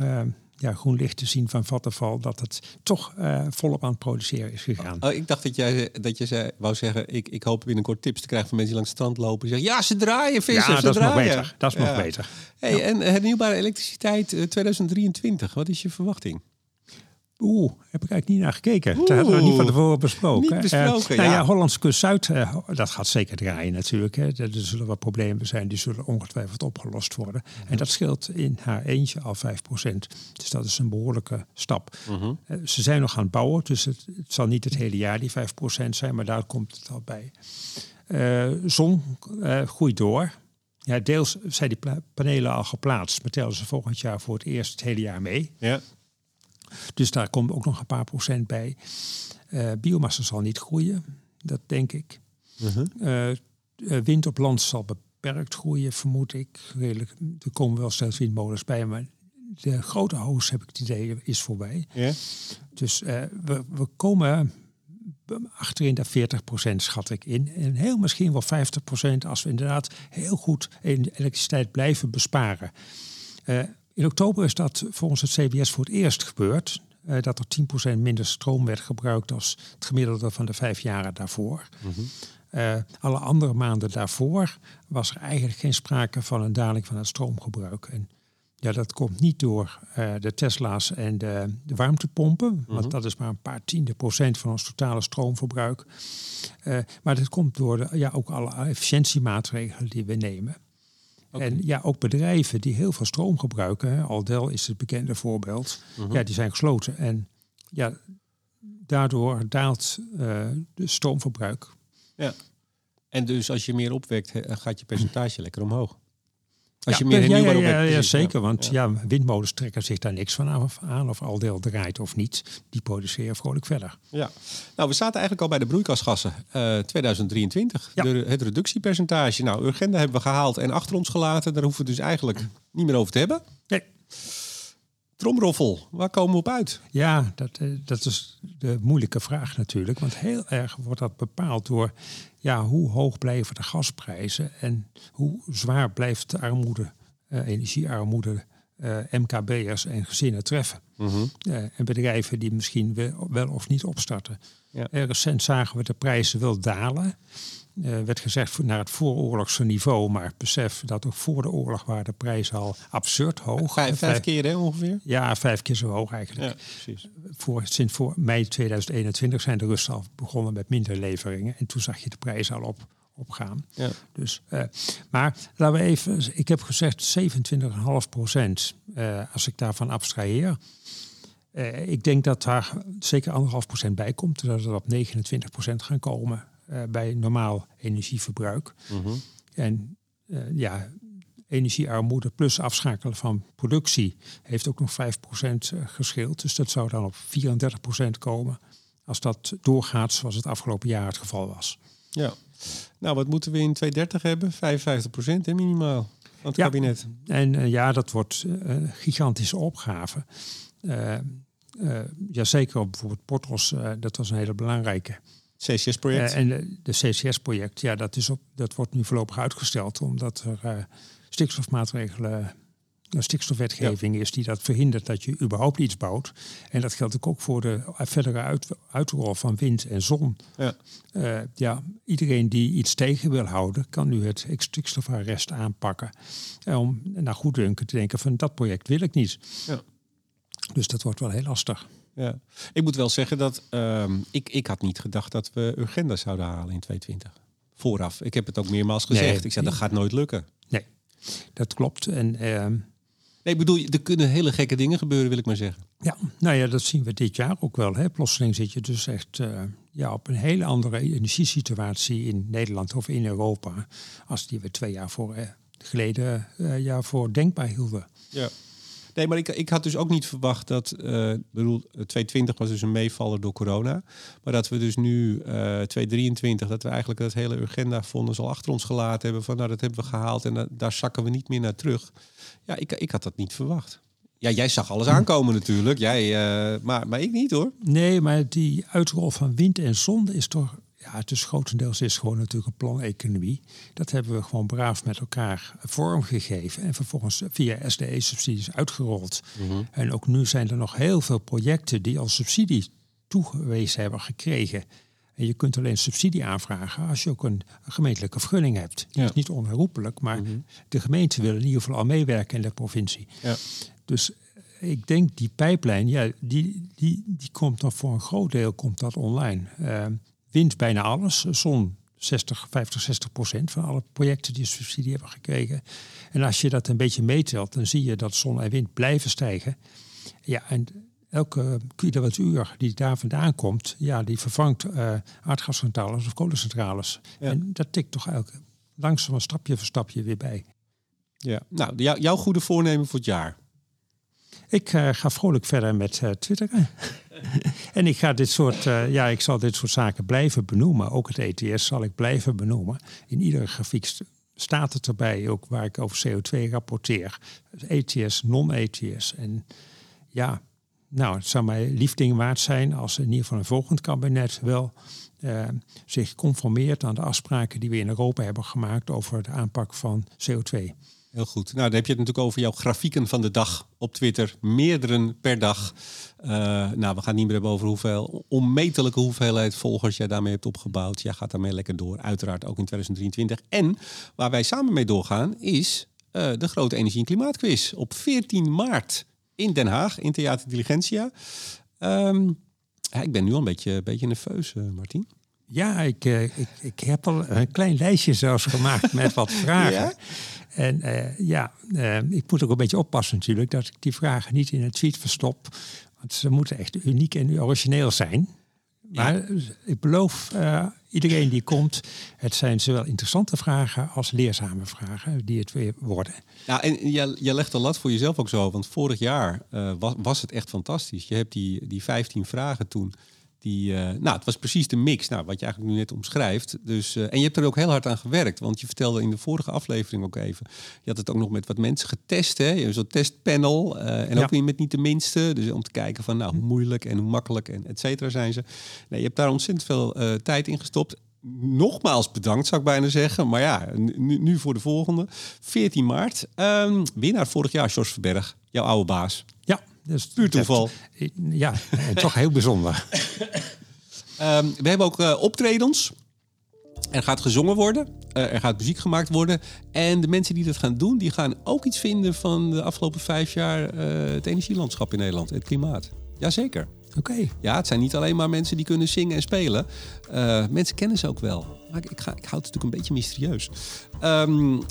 uh, ja, groen licht te zien van Vattenval dat het toch uh, volop aan het produceren is gegaan. Oh, ik dacht dat jij, dat je zei, wou zeggen, ik, ik hoop binnenkort tips te krijgen van mensen die langs het strand lopen. Die zeggen, ja, ze draaien vissen, ja, ze dat draaien. Is nog beter. Dat is ja. nog beter. Hey, ja. En hernieuwbare elektriciteit 2023, wat is je verwachting? Oeh, heb ik eigenlijk niet naar gekeken. Dat hebben we niet van tevoren besproken. Niet besproken, uh, ja. Nou ja, Hollands Kust Zuid, uh, dat gaat zeker draaien natuurlijk. Hè. Er zullen wat problemen zijn, die zullen ongetwijfeld opgelost worden. En dat scheelt in haar eentje al 5%. Dus dat is een behoorlijke stap. -huh. uh, ze zijn nog aan het bouwen, dus het, het, zal niet het hele jaar die 5% zijn, maar daar komt het al bij. Eh, zon groeit door. Ja, deels zijn die panelen al geplaatst, maar tellen ze volgend jaar voor het eerst het hele jaar mee. Ja. Dus daar komt ook nog een paar procent bij. Uh, biomassa zal niet groeien, dat denk ik. Uh -huh. uh, wind op land zal beperkt groeien, vermoed ik. Redelijk, er komen wel steeds windmolens bij, maar de grote hoos, heb ik het idee, is voorbij. Yeah. Dus uh, we, we komen achterin de 40 procent schat ik in. En heel misschien wel 50 procent als we inderdaad heel goed elektriciteit blijven besparen. Uh, in oktober is dat volgens het CBS voor het eerst gebeurd. Uh, dat er 10% minder stroom werd gebruikt als het gemiddelde van de vijf jaren daarvoor. Mm -hmm. uh, alle andere maanden daarvoor was er eigenlijk geen sprake van een daling van het stroomgebruik. En ja, dat komt niet door uh, de Tesla's en de, de warmtepompen, mm -hmm. want dat is maar een paar tiende procent van ons totale stroomverbruik. maar dat komt door de, ja, ook alle efficiëntiemaatregelen die we nemen. Okay. En ja, ook bedrijven die heel veel stroom gebruiken. Hè, Aldel is het bekende voorbeeld. Mhm. Uh -huh. Ja, die zijn gesloten. En ja, daardoor daalt uh, de stroomverbruik. Ja. En dus als je meer opwekt, gaat je percentage lekker omhoog. Als ja, je meer ja, hernieuwbaar ja, ja, hebt, ja, precies, zeker. Want ja. windmolens trekken zich daar niks van af- aan. Of al deel draait of niet. Die produceren vrolijk verder. Ja. Nou, we zaten eigenlijk al bij de broeikasgassen. eh 2023. Ja. De, het reductiepercentage. Nou, Urgenda hebben we gehaald en achter ons gelaten. Daar hoeven we het dus eigenlijk niet meer over te hebben. Nee. Tromroffel, waar komen we op uit? Ja, dat, eh, dat is de moeilijke vraag natuurlijk. Want heel erg wordt dat bepaald door ja, hoe hoog blijven de gasprijzen en hoe zwaar blijft de armoede, eh, energiearmoede, eh, MKB'ers en gezinnen treffen. Eh, en bedrijven die misschien wel, wel of niet opstarten. Ja. Recent zagen we de prijzen wel dalen. Er werd gezegd voor- naar het vooroorlogse niveau, maar besef dat ook voor de oorlog waren de prijzen al absurd hoog. Vijf, vijf keer hè, ongeveer? Ja, vijf keer zo hoog eigenlijk Ja, precies. voor, sinds voor mei 2021 zijn de Russen al begonnen met minder leveringen. En toen zag je de prijzen al op, opgaan. Ja. Dus, eh, maar laten we even, ik heb gezegd 27,5 procent. eh, als ik daarvan abstraheer. Eh, ik denk dat daar zeker anderhalf procent bij komt. Dat we op 29 procent gaan komen eh, bij normaal energieverbruik. Mhm. En eh, ja, energiearmoede plus afschakelen van productie heeft ook nog 5% geschild. Dus dat zou dan op 34% komen als dat doorgaat zoals het afgelopen jaar het geval was. Ja. Nou, wat moeten we in 2030 hebben? 55 procent minimaal van het Ja. kabinet. En eh, ja, dat wordt eh, een gigantische opgave. Eh eh, ja, zeker op bijvoorbeeld Portos, eh, dat was een hele belangrijke. CCS-project. Eh, en de, CCS-project, ja, dat, is op, dat wordt nu voorlopig uitgesteld omdat er eh, stikstofmaatregelen, een stikstofwetgeving is die dat verhindert dat je überhaupt iets bouwt. En dat geldt ook voor de verdere uit, uitrol van wind en zon. ja. Eh, ja, iedereen die iets tegen wil houden, kan nu het stikstofarrest aanpakken. Om naar goeddunken te denken van dat project wil ik niet. Ja. Dus dat wordt wel heel lastig. Ja. Ik moet wel zeggen dat ehm, ik, ik had niet gedacht dat we Urgenda zouden halen in 2020. Vooraf. Ik heb het ook meermaals gezegd. Nee. Ik zei, dat gaat nooit lukken. Nee, dat klopt. En ehm, Nee, ik bedoel, er kunnen hele gekke dingen gebeuren, wil ik maar zeggen. Ja, nou ja, dat zien we dit jaar ook wel. Hè. Plotseling zit je dus echt eh, ja, op een hele andere energiesituatie in Nederland of in Europa. als die we twee jaar voor, eh, geleden eh, ja, voor denkbaar hielden. Ja. Nee, maar ik, ik had dus ook niet verwacht dat, eh ik bedoel, 2020 was dus een meevaller door corona. Maar dat we dus nu, eh 2023, dat we eigenlijk dat hele Urgenda-fonds al achter ons gelaten hebben. Van nou, dat hebben we gehaald en da- daar zakken we niet meer naar terug. Ja, ik, ik had dat niet verwacht. Ja, jij zag alles aankomen natuurlijk. Jij, eh, maar, maar ik niet hoor. Nee, maar die uitrol van wind en zon is toch. Ja, het is grotendeels is gewoon natuurlijk een planeconomie. Dat hebben we gewoon braaf met elkaar vormgegeven. En vervolgens via SDE-subsidies uitgerold. En ook nu zijn er nog heel veel projecten die al subsidie toegewezen hebben gekregen. En je kunt alleen subsidie aanvragen als je ook een, een gemeentelijke vergunning hebt. Die Ja. is niet onherroepelijk, maar de gemeente wil in ieder geval al meewerken in de provincie. Ja. Dus ik denk die pijplijn, ja, die, die, die komt nog voor een groot deel komt dat online. Eh, wind bijna alles, zon 60, 50, 60 procent van alle projecten die subsidie hebben gekregen. En als je dat een beetje meetelt, dan zie je dat zon en wind blijven stijgen. Ja, en elke kilowattuur die daar vandaan komt, ja, die vervangt eh aardgascentrales of kolencentrales. Ja. En dat tikt toch eigenlijk langzaam een stapje voor stapje weer bij. Ja. Nou, jou- jouw goede voornemen voor het jaar. Ik eh, ga vrolijk verder met eh, twitteren. (laughs) en ik ga dit soort, eh, ja, ik zal dit soort zaken blijven benoemen. Ook het ETS zal ik blijven benoemen. In iedere grafiek st- staat het erbij, ook waar ik over CO2 rapporteer. ETS, non-ETS. En ja, nou, het zou mij liefding waard zijn als in ieder geval een volgend kabinet wel zich conformeert aan de afspraken die we in Europa hebben gemaakt over de aanpak van CO2. Heel goed. Nou, dan heb je het natuurlijk over jouw grafieken van de dag op Twitter. Meerdere per dag. Eh, nou, we gaan niet meer hebben over hoeveel onmetelijke hoeveelheid volgers jij daarmee hebt opgebouwd. Jij gaat daarmee lekker door, uiteraard ook in 2023. En waar wij samen mee doorgaan is eh, de grote energie- en klimaatquiz op 14 maart in Den Haag, in Theater Diligentia. Ehm, ik ben nu al een beetje, beetje nerveus, eh, Martien. Ja, ik, eh, ik, ik heb al een klein lijstje zelfs gemaakt met wat (laughs) vragen. Ja? En eh, ja, eh, ik moet ook een beetje oppassen natuurlijk dat ik die vragen niet in een tweet verstop. Want ze moeten echt uniek en origineel zijn. Maar ik beloof uh, iedereen die komt, het zijn zowel interessante vragen als leerzame vragen die het weer worden. Ja, en je, je legt de lat voor jezelf ook zo, want vorig jaar was, was het echt fantastisch. Je hebt die, die 15 vragen toen die, uh, nou, het was precies de mix, nou, wat je eigenlijk nu net omschrijft. Dus, uh, en je hebt er ook heel hard aan gewerkt, want je vertelde in de vorige aflevering ook even. Je had het ook nog met wat mensen getest, hè? Zo'n testpanel. Uh, en ja. ook weer met niet de minste. Dus om te kijken van, nou, hoe moeilijk en hoe makkelijk en et cetera zijn ze. Nee, je hebt daar ontzettend veel tijd in gestopt. Nogmaals bedankt, zou ik bijna zeggen. Maar ja, nu, nu voor de volgende. 14 maart. Um, winnaar vorig jaar, Jos Verberg, jouw oude baas. Ja, dus puur toeval. ja, en toch heel bijzonder. um, (laughs) we hebben ook uh, optredens. Er gaat gezongen worden. Uh, er gaat muziek gemaakt worden. En de mensen die dat gaan doen, die gaan ook iets vinden van de afgelopen vijf jaar uh, het energielandschap in Nederland, het klimaat. Jazeker. Oké. Okay. Ja, het zijn niet alleen maar mensen die kunnen zingen en spelen. Mensen kennen ze ook wel. Maar ik, ga, ik houd het natuurlijk een beetje mysterieus. Um,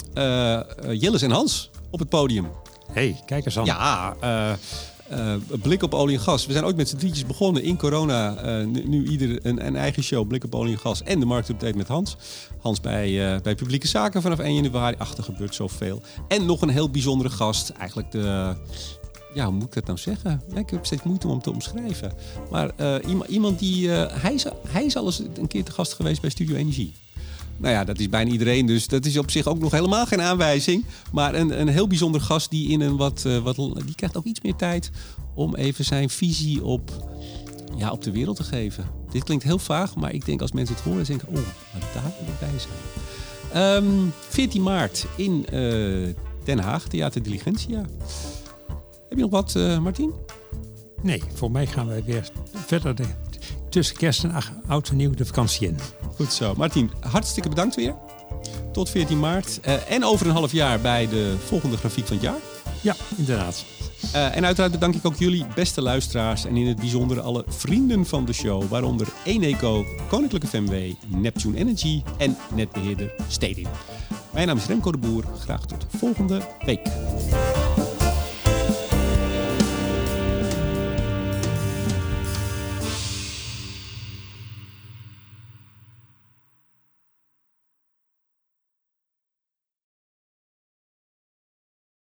Jillis en Hans op het podium. hey, kijk eens aan. Ja, uh, blik op olie en gas. We zijn ooit met z'n drietjes begonnen in corona. Uh, nu, ieder een, een, eigen show, Blik op olie en gas. En de marktupdate met Hans. Hans bij, uh, bij Publieke Zaken vanaf 1 januari. Achter gebeurt zoveel. En nog een heel bijzondere gast. Eigenlijk de... Ja, hoe moet ik dat nou zeggen? Ik heb steeds moeite om hem te omschrijven. Maar iemand, iemand die... hij, is, hij is al eens een keer te gast geweest bij Studio Energie. Nou ja, dat is bijna iedereen, dus dat is op zich ook nog helemaal geen aanwijzing. Maar een, een heel bijzonder gast die in een wat, uh, wat. die krijgt ook iets meer tijd om even zijn visie op, ja, op de wereld te geven. Dit klinkt heel vaag, maar ik denk als mensen het horen, denken: oh, maar daar wil ik bij zijn. Um, 14 maart in uh, Den Haag, Theater Diligentia. Heb je nog wat, uh, Martien? Nee, voor mij gaan wij weer verder de, tussen kerst en oud en nieuw de vakantie in. Goed zo. Martin, hartstikke bedankt weer. Tot 14 maart. Uh, en over een half jaar bij de volgende grafiek van het jaar. Ja, inderdaad. Uh, en uiteraard bedank ik ook jullie beste luisteraars en in het bijzonder alle vrienden van de show, waaronder Eneco, Koninklijke FMW, Neptune Energy en netbeheerder Stedin. Mijn naam is Remco de Boer. Graag tot volgende week.